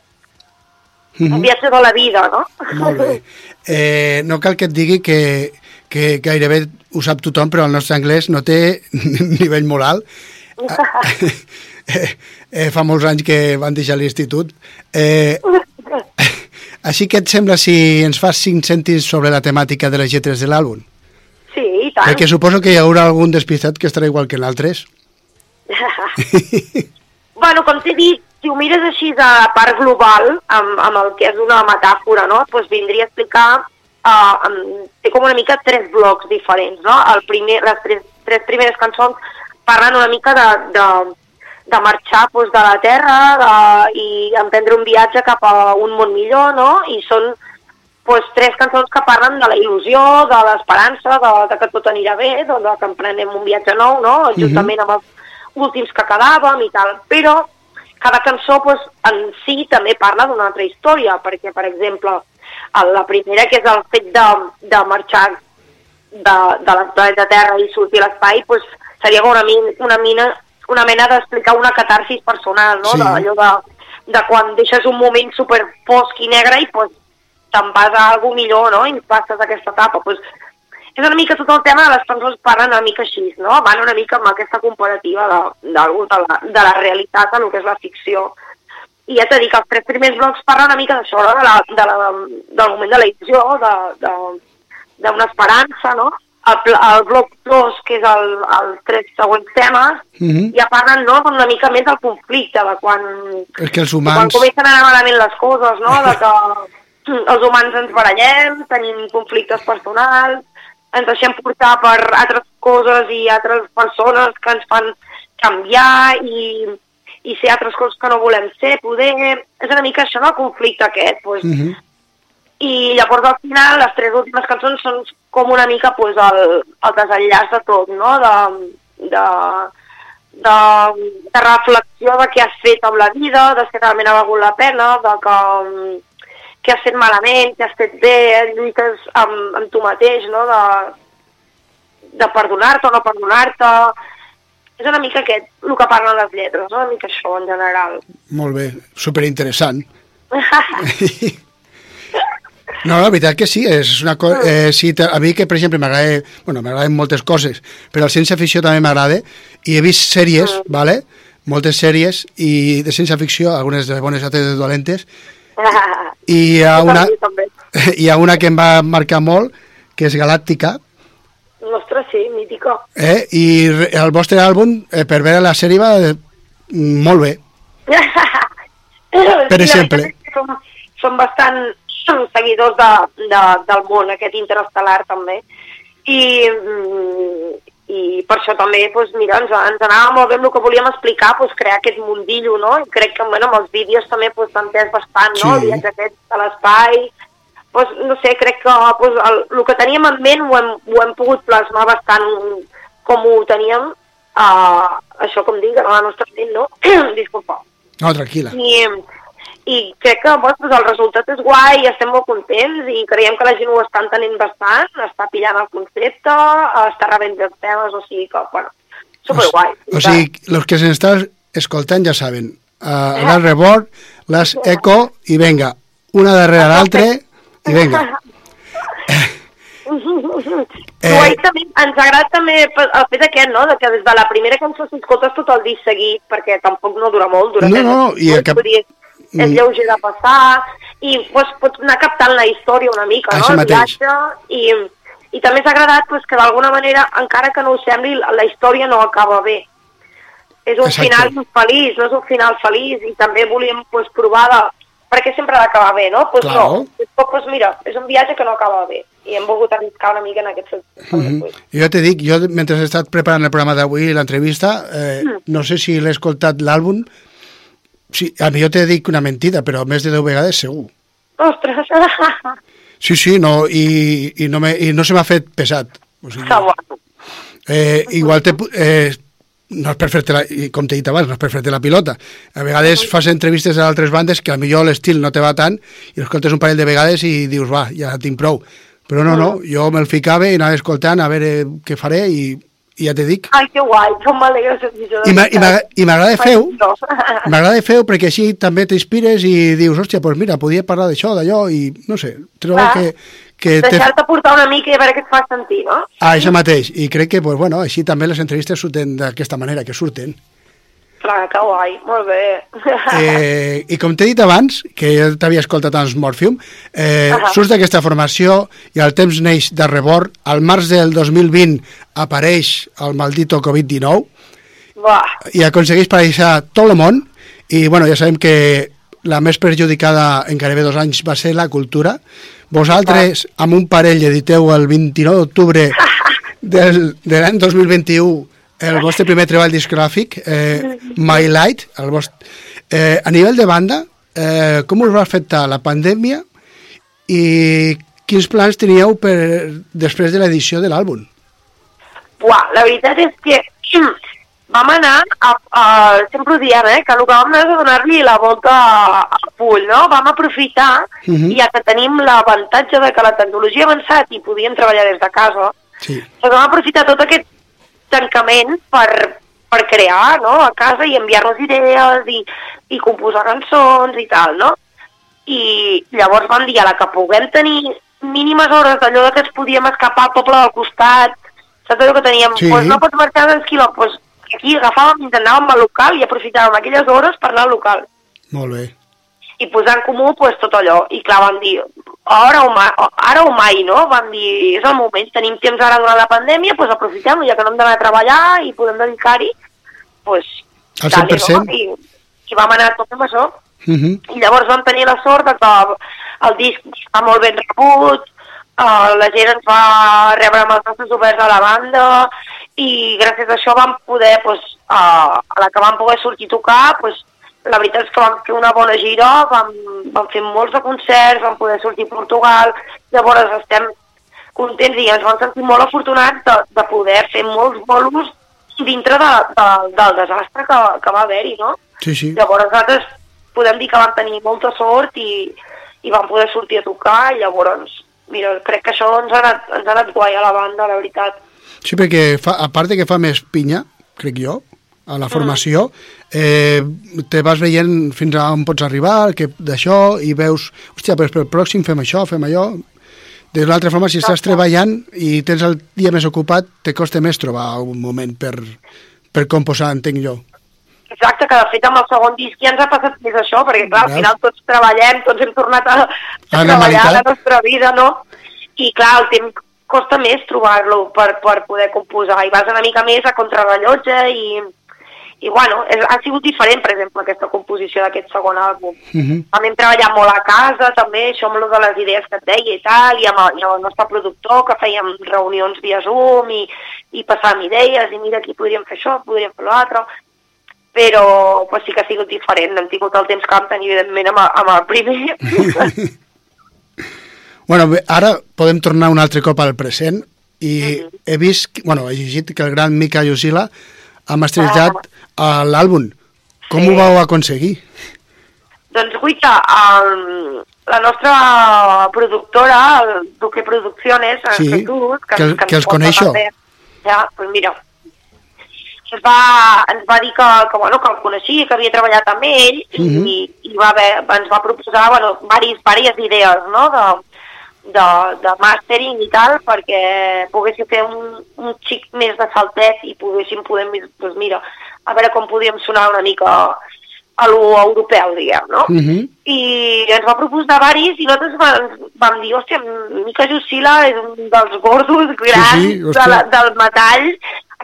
Uh un -huh. viatge de la vida, no? Molt bé. Eh, no cal que et digui que, que gairebé ho sap tothom, però el nostre anglès no té nivell molt alt. Eh, eh, fa molts anys que van deixar l'institut. Eh, així que et sembla si ens fas cinc cèntims sobre la temàtica de les lletres de l'àlbum? Sí, i tant. Perquè suposo que hi haurà algun despistat que estarà igual que en altres. Bueno, com t'he dit, si ho mires així la part global, amb, amb el que és una metàfora, no? Pues vindria a explicar uh, um, té com una mica tres blocs diferents, no? El primer, les tres, tres primeres cançons parlen una mica de, de, de marxar doncs, de la Terra de, i emprendre un viatge cap a un món millor, no? I són doncs, tres cançons que parlen de la il·lusió, de l'esperança, de, de que tot anirà bé, de, de que emprenem un viatge nou, no? Justament amb els últims que quedàvem i tal. Però cada cançó doncs, en si també parla d'una altra història, perquè, per exemple, la primera, que és el fet de, de marxar de, de l'espai de terra i sortir a l'espai, doncs, seria com una, min, una, mina, una mena d'explicar una catarsis personal, no? Sí. De, allò de, de quan deixes un moment super fosc i negre i doncs, te'n vas a alguna millor, no? I passes aquesta etapa. Pues, és una mica tot el tema de les cançons parlen una mica així, no? Van una mica amb aquesta comparativa de, de, de, la, de la realitat en el que és la ficció. I ja t'he dit que els tres primers blocs parlen una mica d'això, no? de la, de la, del moment de la il·lusió, de, de, d'una esperança, no? El, el bloc 2, que és el, els tres següents temes, Mhm. ja parlen no, una mica més del conflicte, de quan, que els quan humans... comencen a anar malament les coses, no? De que els humans ens barallem, tenim conflictes personals, ens deixem portar per altres coses i altres persones que ens fan canviar i, i ser altres coses que no volem ser, poder... És una mica això, no? El conflicte aquest, doncs. Mhm. I llavors al final les tres últimes cançons són com una mica pues, el, el desenllaç de tot, no? De, de, de, de reflexió de què has fet amb la vida, de si realment ha valgut la pena, de que, mm, què has fet malament, què has fet bé, lluites amb, amb tu mateix, no? De, de perdonar-te o no perdonar-te. És una mica aquest, el que parlen les lletres, no? una mica això en general. Molt bé, superinteressant. No, la veritat que sí, és una cosa... Eh, sí, a mi que, per exemple, m'agrada... Bueno, m'agraden moltes coses, però el ciència-ficció també m'agrada, i he vist sèries, vale? moltes sèries, i de ciència-ficció, algunes de bones, altres de dolentes, i hi ha una, hi ha una que em va marcar molt, que és Galàctica, Ostres, sí, mítico. eh? i el vostre àlbum, eh, per veure la sèrie, va eh, molt bé. Per Sí, exemple. Som, som bastant seguidors de, de, del món, aquest interestel·lar també. I, mm, i per això també, doncs, mira, ens, ens anava molt bé amb el que volíem explicar, doncs, crear aquest mundillo, no? I crec que bueno, amb els vídeos també doncs, s'ha entès bastant, no? Sí. El aquest a l'espai, doncs, no sé, crec que doncs, el, el que teníem en ment ho hem, ho hem pogut plasmar bastant com ho teníem, uh, això com dic, a la nostra ment, no? Disculpa. No, tranquil·la. I, i crec que bueno, doncs el resultat és guai i estem molt contents i creiem que la gent ho està entenent bastant, està pillant el concepte, està rebent els temes, o sigui que, bueno, superguai. O sigui, los que se estan escoltant ja saben. Uh, las Rebord, las Eco i venga, una darrere l'altra i venga. Eh... Guai, també, ens agrada també el fet aquest, no?, de que des de la primera cançó s'escoltes tot el disc seguit, perquè tampoc no dura molt, dura No, no, no, i el que- vull dir, és Mm. lleuger de passar, i pues, pots anar captant la història una mica, no?, Això el mateix. viatge, i, i també ens ha agradat pues, que d'alguna manera, encara que no ho sembli, la història no acaba bé. És un Exacte. final feliç, no és un final feliç, i també volíem pues, provar de... perquè sempre ha d'acabar bé, no? Pues Claro. no, pues, mira, és un viatge que no acaba bé, i hem volgut arriscar una mica en aquest sentit. Mhm. Jo te dic, jo mentre he estat preparant el programa d'avui, l'entrevista, eh, no sé si l'he escoltat l'àlbum, sí, a mi jo te dic una mentida, però més de 10 vegades segur. Ostres, Sí, sí, no, i, i, no, me, i no se m'ha fet pesat. O sigui, eh, igual te, eh, no és per fer-te la, com t'he dit abans, no és per fer-te la pilota. A vegades fas entrevistes a altres bandes que a millor l'estil no te va tant i l'escoltes un parell de vegades i dius, va, ja tinc prou. Però no, no, jo me'l ficava i anava escoltant a veure què faré i ja te dic. Ai, que guai, com m'alegra. I m'a- i m'agra- i m'agrada No. m'agrada fer-ho perquè així també t'inspires i dius, hòstia, doncs mira, podia parlar d'això, d'allò, i no sé, trobo Clar. que, que. Deixar-te portar una mica i a veure què et fa sentir, no? Ah, això mateix, i crec que, pues, bueno, així també les entrevistes surten d'aquesta manera, que surten. Clar, que guai, molt bé. Eh, I com t'he dit abans, que jo t'havia escoltat als Morphium, eh, Ahà. surts d'aquesta formació i el temps neix de rebord. Al març del 2020 apareix el maldito Covid-19 Buah, i aconsegueix paralitzar tot el món i bueno, ja sabem que la més perjudicada en gairebé dos anys va ser la cultura Vosaltres, amb un parell, editeu el 29 d'octubre del, de l'any 2021 el vostre primer treball discogràfic, eh, My Light, el vostre, eh, a nivell de banda, eh, com us va afectar la pandèmia i quins plans teníeu per, després de l'edició de l'àlbum? La veritat és que vam anar, a, a, sempre ho diem, eh, que el que vam anar és a donar-li la volta al pull, no? Vam aprofitar, Mhm. ja que tenim l'avantatge de que la tecnologia ha avançat i podíem treballar des de casa, Sí. doncs vam aprofitar tot aquest tancament per, per crear, no?, a casa i enviar-nos idees i, i composar cançons i tal, no? I llavors vam dir, a la que puguem tenir mínimes hores d'allò que ens podíem escapar al poble del costat, saps allò que teníem? Sí. Pues no pots marxar d'esquilo, pues aquí agafàvem i ens anàvem al local i aprofitàvem aquelles hores per anar al local Molt bé. i posar en comú pues, tot allò. I clar, vam dir, ara o, mai, ara o mai, no? Vam dir, és el moment, tenim temps ara durant la pandèmia, pues aprofitem-ho, ja que no hem d'anar a treballar i podem dedicar-hi, pues, Al dale, 100%. No? I, I vam anar tot amb això. Mhm. I llavors vam tenir la sort que el disc està molt ben rebut, uh, la gent ens va rebre amb els nostres oberts a la banda i gràcies a això vam poder, pues, uh, a la que vam poder sortir a tocar, pues, la veritat és que vam fer una bona gira, vam, vam fer molts de concerts, vam poder sortir a Portugal, llavors estem contents i ens vam sentir molt afortunats de, de poder fer molts bolos dintre de, de, del desastre que, que va haver-hi, no? Sí, sí. Llavors nosaltres podem dir que vam tenir molta sort i, i vam poder sortir a tocar i llavors, mira, crec que això ens ha anat, ens ha anat guai a la banda, la veritat. Sí, perquè fa, a part de que fa més pinya, crec jo, a la formació, eh, te vas veient fins a on pots arribar, que d'això, i veus, hòstia, però pel pròxim fem això, fem allò... De l'altra forma, si estàs treballant i tens el dia més ocupat, te costa més trobar un moment per, per composar, entenc jo. Exacte, que de fet amb el segon disc ja ens ha passat més això, perquè clar, al final tots treballem, tots hem tornat a, a A la treballar la nostra vida, no? I clar, el temps costa més trobar-lo per, per poder composar, i vas una mica més a contrarrellotge i, i bueno, és, ha sigut diferent, per exemple, aquesta composició d'aquest segon àlbum. Mhm. També hem treballat molt a casa, també, això amb de les idees que et deia i tal, i amb el, i amb el nostre productor, que fèiem reunions via Zoom i, i passàvem idees, i mira, aquí podríem fer això, podríem fer l'altre, però pues, sí que ha sigut diferent, hem tingut el temps que vam tenir, evidentment, amb, el- amb el primer. Bueno, bé, ara podem tornar un altre cop al present i he vist, bueno, he llegit que el gran Mika Yosila ha masteritzat a l'àlbum. Com Sí. ho vau aconseguir? doncs, guaita, el, la nostra productora, el Duque Producciones, Sí, Jesús, que el- que els porta coneixo. també. Ja, doncs mira, ens va, ens va dir que, que, bueno, que el coneixia, que havia treballat amb ell Mhm. i, i va haver, ens va proposar bueno, varis, diverses idees no? de, de, de mastering i tal perquè poguéssim fer un, un xic més de saltet i poguéssim poder, doncs mira, a veure com podíem sonar una mica a lo europeu, diguem, no? Mhm. i ens va proposar varis i nosaltres vam, vam dir, hòstia, Mica Jussila és un dels gordos grans sí, de hòstia. la, del metall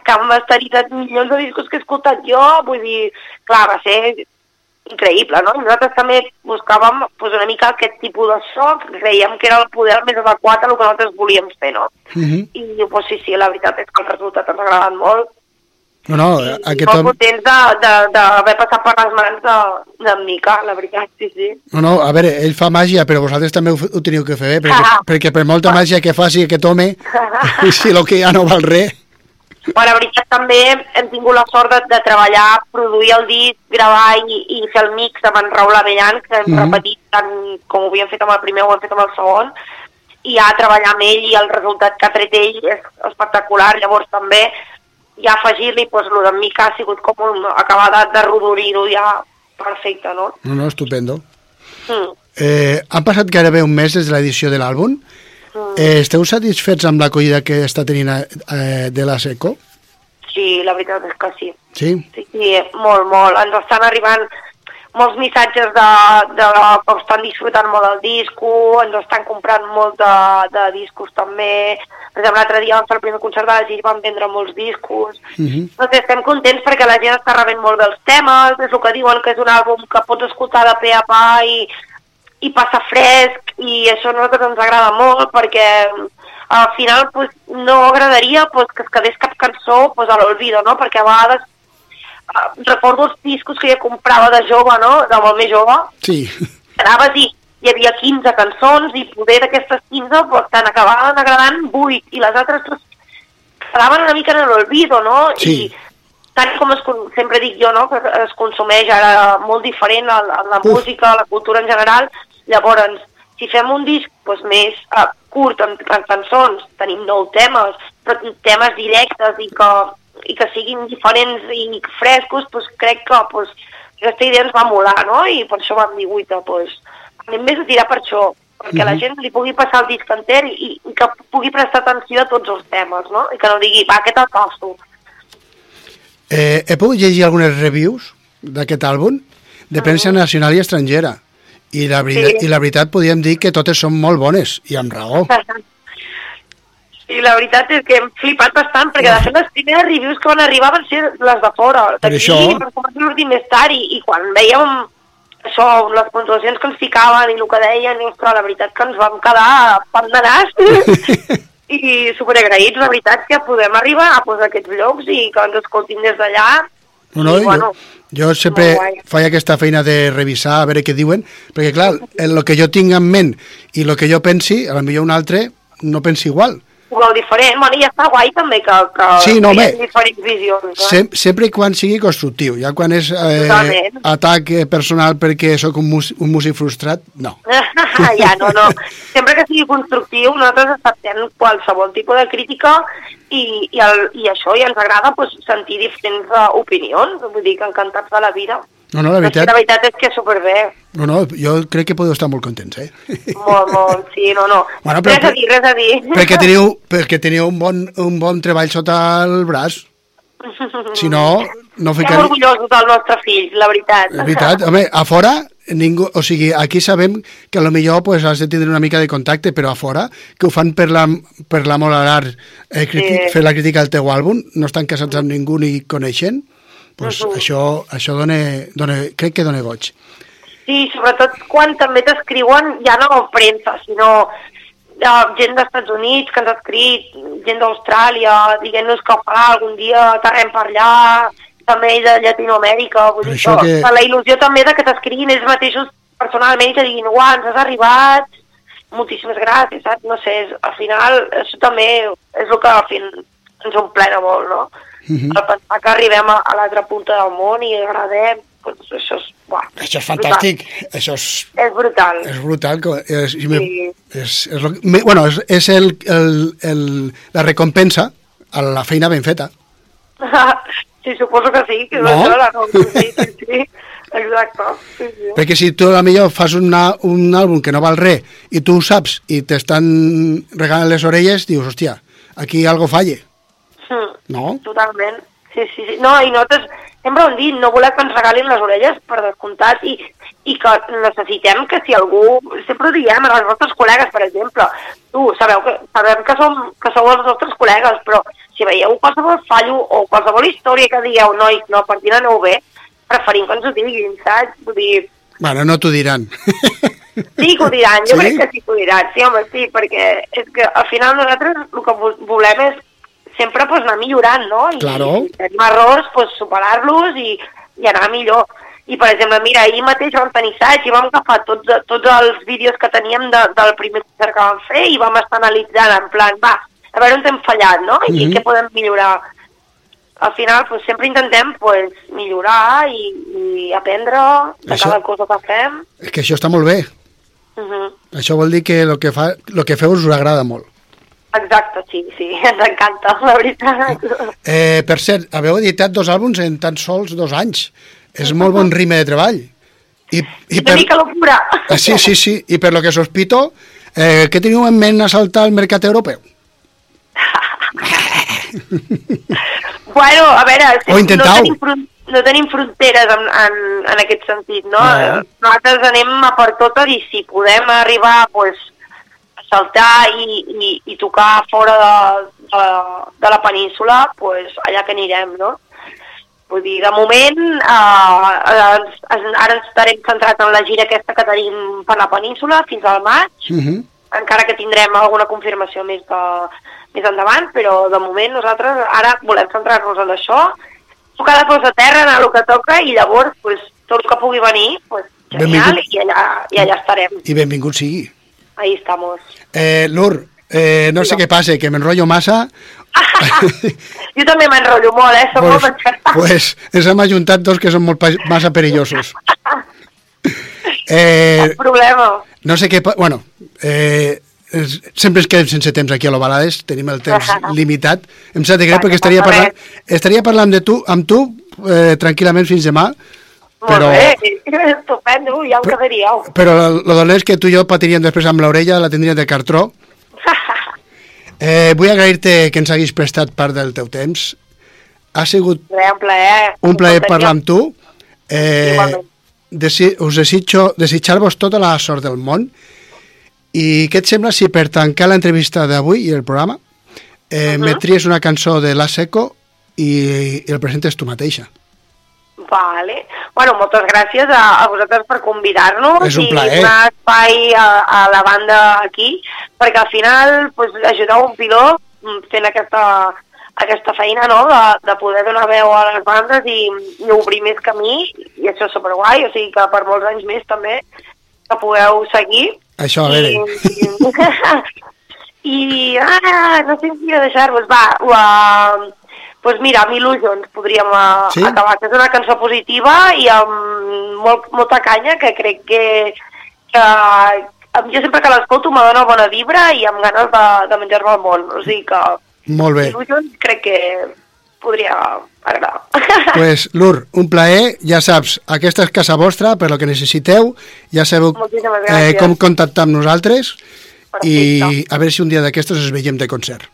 que han masteritzat milions de discos que he escoltat jo, vull dir, clar, va ser increïble, no? Nosaltres també buscàvem pues, una mica aquest tipus de so, que creiem que era el poder més adequat a el que nosaltres volíem fer, no? Mhm. I pues, sí, sí, la veritat és que el resultat ens ha agradat molt No, no, i aquest molt contents de- de- d'haver passat per les mans de, de Mica, la veritat, sí, sí. No, no, a veure, ell fa màgia, però vosaltres també ho, ho teniu que fer bé, perquè, Ah. perquè per molta màgia que faci aquest home, si el que ja no val res... Però la veritat també hem tingut la sort de, de treballar, produir el disc, gravar i, i fer el mix amb en Raül Avellan, que hem Mhm. repetit tant com ho havíem fet amb el primer, ho hem fet amb el segon, i ja treballar amb ell i el resultat que ha tret ell és espectacular, llavors també ja afegir-li, doncs, el d'en Mica ha sigut com un, acabar de, de rodorir-ho ja perfecte, no? No, no, estupendo. Mm. Eh, han passat gairebé un mes des de l'edició de l'àlbum. Eh, esteu satisfets amb l'acollida que està tenint eh, de la Seco? Sí, la veritat és que sí. Sí? Sí, sí, molt, molt. Ens estan arribant molts missatges de, de que estan disfrutant molt del disco, ens estan comprant molt de, de discos també. Per exemple, l'altre dia vam fer el primer concert de la Gir, vam vendre molts discos. Mhm. Doncs estem contents perquè la gent està rebent molt dels temes, és el que diuen que és un àlbum que pots escoltar de pe a pa i, i passa fresc i això a nosaltres ens agrada molt perquè al final pues, no agradaria pues, que es quedés cap cançó pues, a l'olvido, no? perquè a vegades eh, recordo els discos que jo comprava de jove, no? de molt més jove, Sí. anaves i hi havia 15 cançons i poder d'aquestes 15 pues, te'n acabaven agradant 8 i les altres pues, quedaven una mica en l'olvido, no? Sí. I tant com es, sempre dic jo, no?, que es consumeix ara molt diferent la, la, la Uf. música, la cultura en general, llavors, si fem un disc pues, més uh, curt, en cançons, tenim nou temes, però temes directes i que, i que siguin diferents i frescos, pues, crec que pues, aquesta idea ens va molar, no?, i per això vam dir, guita, pues, anem més a tirar per això, perquè la Mhm. gent li pugui passar el disc enter i, i que pugui prestar atenció a tots els temes, no?, i que no digui, va, aquest el passo. Eh, he pogut llegir algunes reviews d'aquest àlbum de premsa nacional i estrangera. I la, veritat, Sí. I la veritat podríem dir que totes són molt bones, i amb raó. I la veritat és que hem flipat bastant, perquè de fet les primeres reviews que van arribar van ser les de fora. Per això- a sortir més tard i, i quan veiem això, les puntuacions que ens ficaven i el que deien, i, ostres, la veritat que ens vam quedar pam de nas i superagraïts, la veritat, que podem arribar a pues, aquests llocs i que ens escoltin des d'allà. No, no, I, bueno, jo, jo sempre molt faig aquesta feina de revisar a veure què diuen, perquè clar, el que jo tinc en ment i el que jo pensi, a la millor un altre no pensi igual. veu diferent. Bueno, i està guai també que, que Sí, no, hi hagi diferents visions. No? Sem sempre i quan sigui constructiu. Ja quan és eh, Totalment. atac eh, personal perquè sóc un, mus un músic frustrat, no. ja, no, no. Sempre que sigui constructiu, nosaltres acceptem qualsevol tipus de crítica i, i, el, i això, i ens agrada pues, sentir diferents uh, opinions, vull dir que encantats de la vida. No, no, la veritat, la veritat és que superbé, no, no, jo crec que podeu estar molt contents, eh? molt, molt, sí, no, no. Bueno, però- res a dir, res a dir. perquè teniu, perquè teniu un, bon, un bon treball sota el braç. Si no, no Estem ficaria... orgullosos del nostre fill, la veritat. És veritat, home, a fora, ningú, o sigui, aquí sabem que a lo millor pues, has de tindre una mica de contacte, però a fora, que ho fan per la, per l'amor a l'art, eh, Sí. fer la crítica al teu àlbum, no estan casats amb ningú ni coneixent, pues, Mhm. això, això dona, dona, crec que dona goig. Sí, sobretot quan també t'escriuen ja no premsa, sinó uh, gent dels Estats Units que ens ha escrit, gent d'Austràlia, dient-nos que ojalà algun dia aterrem per allà, també de Llatinoamèrica, vull Per dir això que, la il·lusió també de que t'escriguin ells mateixos personalment i que diguin, uah, ens has arribat, moltíssimes gràcies, saps? No sé, és, al final això també és el que al fin ens omplena molt, no? Mhm. El pensar que arribem a, a l'altra punta del món i agradem, doncs això és, uah, Això és fantàstic, això és, és brutal. és brutal. que- És, Sí. és, és, lo, me, bueno, és, és el, el, el, la recompensa a la feina ben feta. sí, suposo que sí, que és No? això, la sí, sí, sí, exacte. Sí, sí. Perquè si tu a millor fas una, un àlbum que no val res i tu ho saps i t'estan regalant les orelles, dius, hòstia, aquí algo falle, Mm, no? Totalment. Sí, sí, sí. No, i nosaltres sempre ho hem dit, no volem que ens regalin les orelles per descomptat i, i que necessitem que si algú, sempre ho diem als nostres col·legues, per exemple, tu, sabeu que, sabem que, som, que sou els nostres col·legues, però si veieu qualsevol fallo o qualsevol història que dieu, nois, no, per dir aneu bé, preferim que ens ho diguin, saps? Vull dir, Bueno, no t'ho diran. Sí que ho diran, jo Sí? crec que sí que ho diran, sí, home, sí, perquè és que al final nosaltres el que vo- volem és sempre pues, anar millorant, no? I, Claro. i tenim errors, pues, superar-los i, i anar millor. I, per exemple, mira, ahir mateix vam tenir assaig i vam agafar tots, tots els vídeos que teníem de, del primer concert que vam fer i vam estar analitzant en plan, va, a veure on hem fallat, no? I Mhm. què podem millorar. Al final, pues, sempre intentem pues, millorar i, i aprendre de Això- cada cosa que fem. És que això està molt bé. Uh -huh. Això vol dir que el que, fa, el que feu us agrada molt. Exacte, sí, sí, ens encanta, la veritat. Eh, per cert, haveu editat dos àlbums en tan sols dos anys. És molt bon ritme de treball. I, i Una mica locura. Ah, sí, sí, sí. I per lo que sospito, eh, què teniu en ment assaltar el mercat europeu? Bueno, a veure, O intentau. no tenim, no tenim fronteres en, en, en aquest sentit, no? No. Nosaltres anem a per totes i si podem arribar pues, a saltar i, i, i tocar fora de, de, de la península, pues, allà que anirem, no? Vull dir, de moment, eh, eh, ens, ara ens estarem centrats en la gira aquesta que tenim per la península fins al maig, Uh -huh. encara que tindrem alguna confirmació més, de, més endavant, però de moment nosaltres ara volem centrar-nos en això, tocar de peus a terra, anar el que toca, i llavors, pues, tot el que pugui venir, pues, genial, Benvingut. i allà, i allà estarem. I benvingut sigui. Ahí estamos. Eh, Lur, eh, no sé què passa, que m'enrotllo massa. Jo també m'enrotllo molt, eh? Som molt pues, enxertats. pues ens hem ajuntat dos que són molt massa perillosos. Eh, problema. no sé què... Bueno, eh, sempre ens quedem sense temps aquí a l'Ovalades, tenim el temps limitat. Em sap de greu perquè estaria parlant, estaria parlant de tu, amb tu eh, tranquil·lament fins demà, però, Molt bé, estupendo, ja ho quedaríeu. però el dolent és que tu i jo patiríem després amb l'orella, la tindríem de cartró. Eh, vull agrair-te que ens haguis prestat part del teu temps. Ha sigut Res, un plaer. un plaer parlar amb tu. Eh, Igualment. desi us desitjo, desitjar-vos tota la sort del món i què et sembla si per tancar l'entrevista d'avui i el programa eh, Mhm. me tries una cançó de La Seco i, i el presentes tu mateixa? Vale. Bueno, moltes gràcies a, a vosaltres per convidar-nos i donar espai a, a la banda aquí, perquè al final pues, ajudar un pilot mm, fent aquesta, aquesta feina no? de, de poder donar veu a les bandes i, i obrir més camí, i això és superguai, o sigui que per molts anys més també que pugueu seguir. Això, a veure. I, i ah, no sé si deixar-vos, va, uh, pues mira, amb Illusions podríem uh, Sí? acabar, que és una cançó positiva i amb molt, molta canya, que crec que, que jo sempre que l'escolto me dona bona vibra i amb ganes de, de menjar-me el món, o sigui que Molt bé. Illusions crec que podria agradar. pues, Lur, un plaer, ja saps, aquesta és casa vostra, per lo que necessiteu, ja sabeu eh, com contactar amb nosaltres i Perfecte. a veure si un dia d'aquestos es veiem de concert.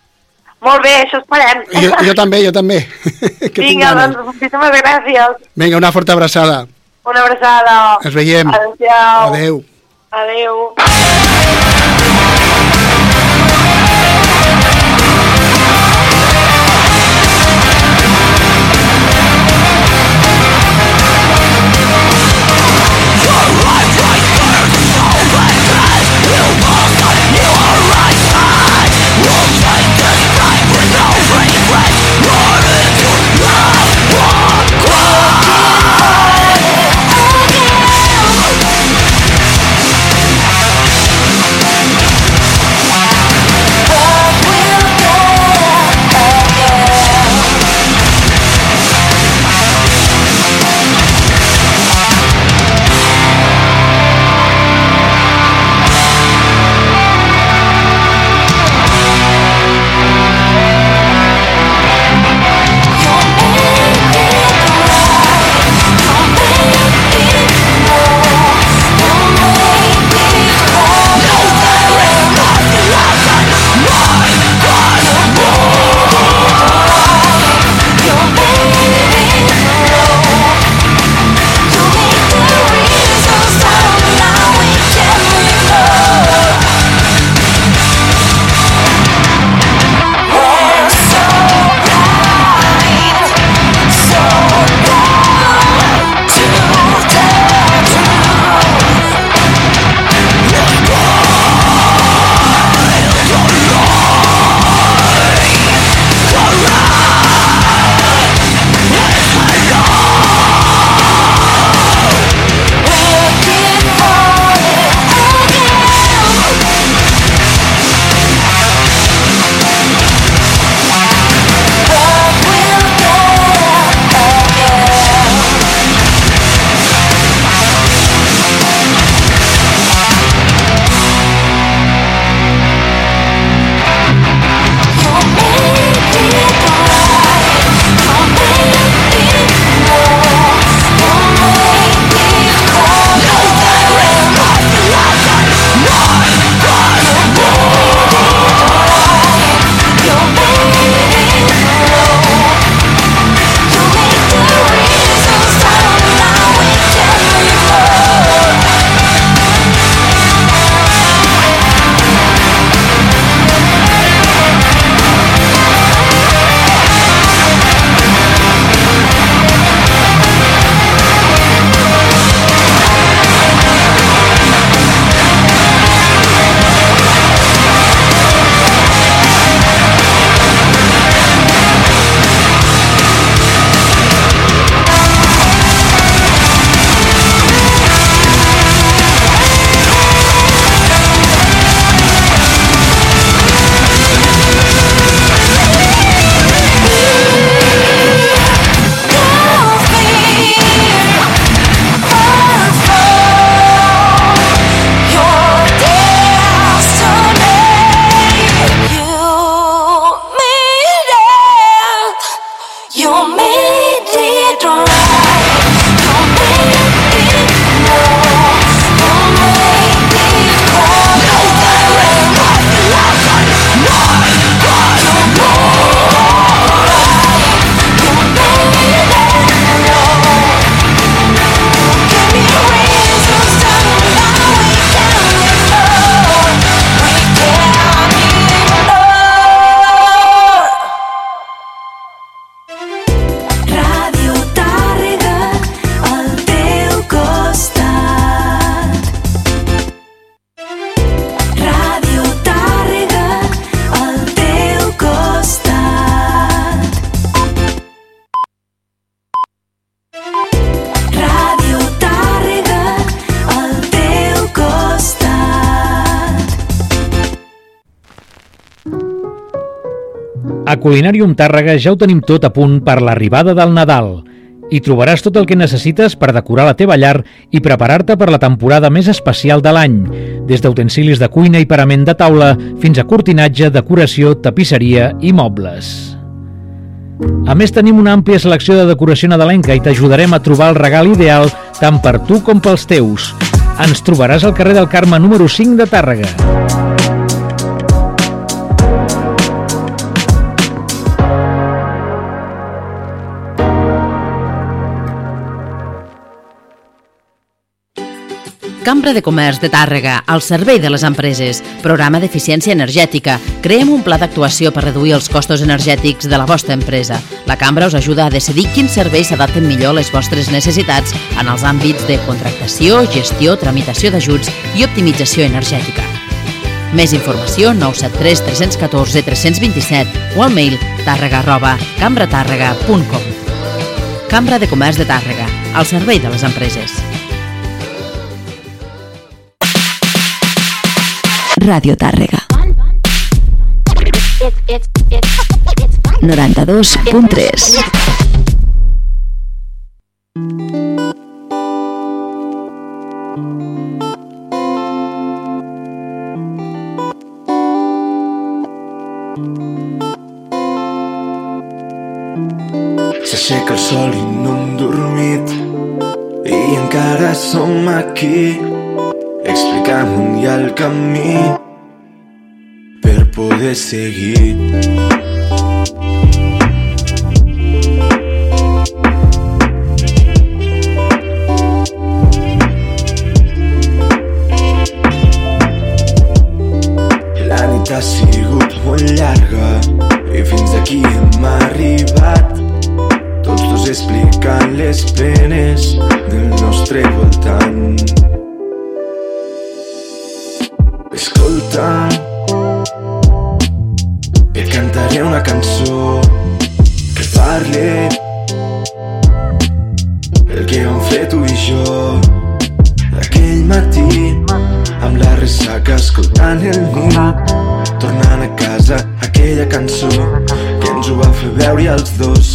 Molt bé, això esperem. Jo, jo també, jo també. que Vinga, doncs, moltíssimes gràcies. Vinga, una forta abraçada. Una abraçada. Ens veiem. Adéu. Adeu. Adéu. Culinarium Tàrrega ja ho tenim tot a punt per l'arribada del Nadal. Hi trobaràs tot el que necessites per decorar la teva llar i preparar-te per la temporada més especial de l'any, des d'utensilis de cuina i parament de taula fins a cortinatge, decoració, tapisseria i mobles. A més, tenim una àmplia selecció de decoració nadalenca i t'ajudarem a trobar el regal ideal tant per tu com pels teus. Ens trobaràs al carrer del Carme número 5 de Tàrrega. Cambra de Comerç de Tàrrega, al servei de les empreses. Programa d'eficiència energètica. Creem un pla d'actuació per reduir els costos energètics de la vostra empresa. La Cambra us ajuda a decidir quins serveis s'adapten millor a les vostres necessitats en els àmbits de contractació, gestió, tramitació d'ajuts i optimització energètica. Més informació 973 314 327 o al mail tàrrega arroba cambratàrrega.com Cambra de Comerç de Tàrrega, al servei de les empreses. Ràdio Tàrrega. 92.3 S'aixeca el sol i no hem dormit. I encara som aquí explicant un i el camí per poder seguir. La nit ha sigut molt llarga i fins aquí hem arribat tots dos explicant les penes del nostre voltant. Escolta, et cantaré una cançó que parli el que vam fer tu i jo aquell matí amb la ressaca escoltant el Nil tornant a casa aquella cançó que ens ho va fer veure els dos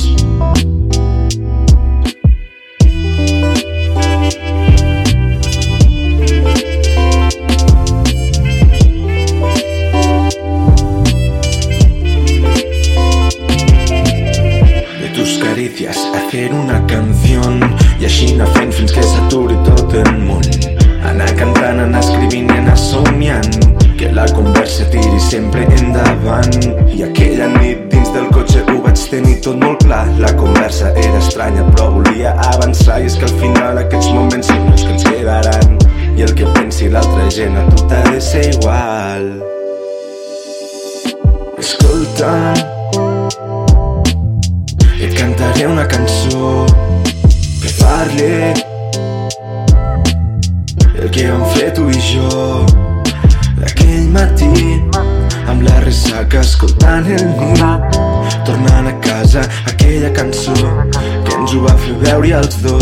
tot molt clar la conversa era estranya però volia avançar i és que al final aquests moments són els que ens quedaran i el que pensi l'altra gent a tu t'ha de ser igual dos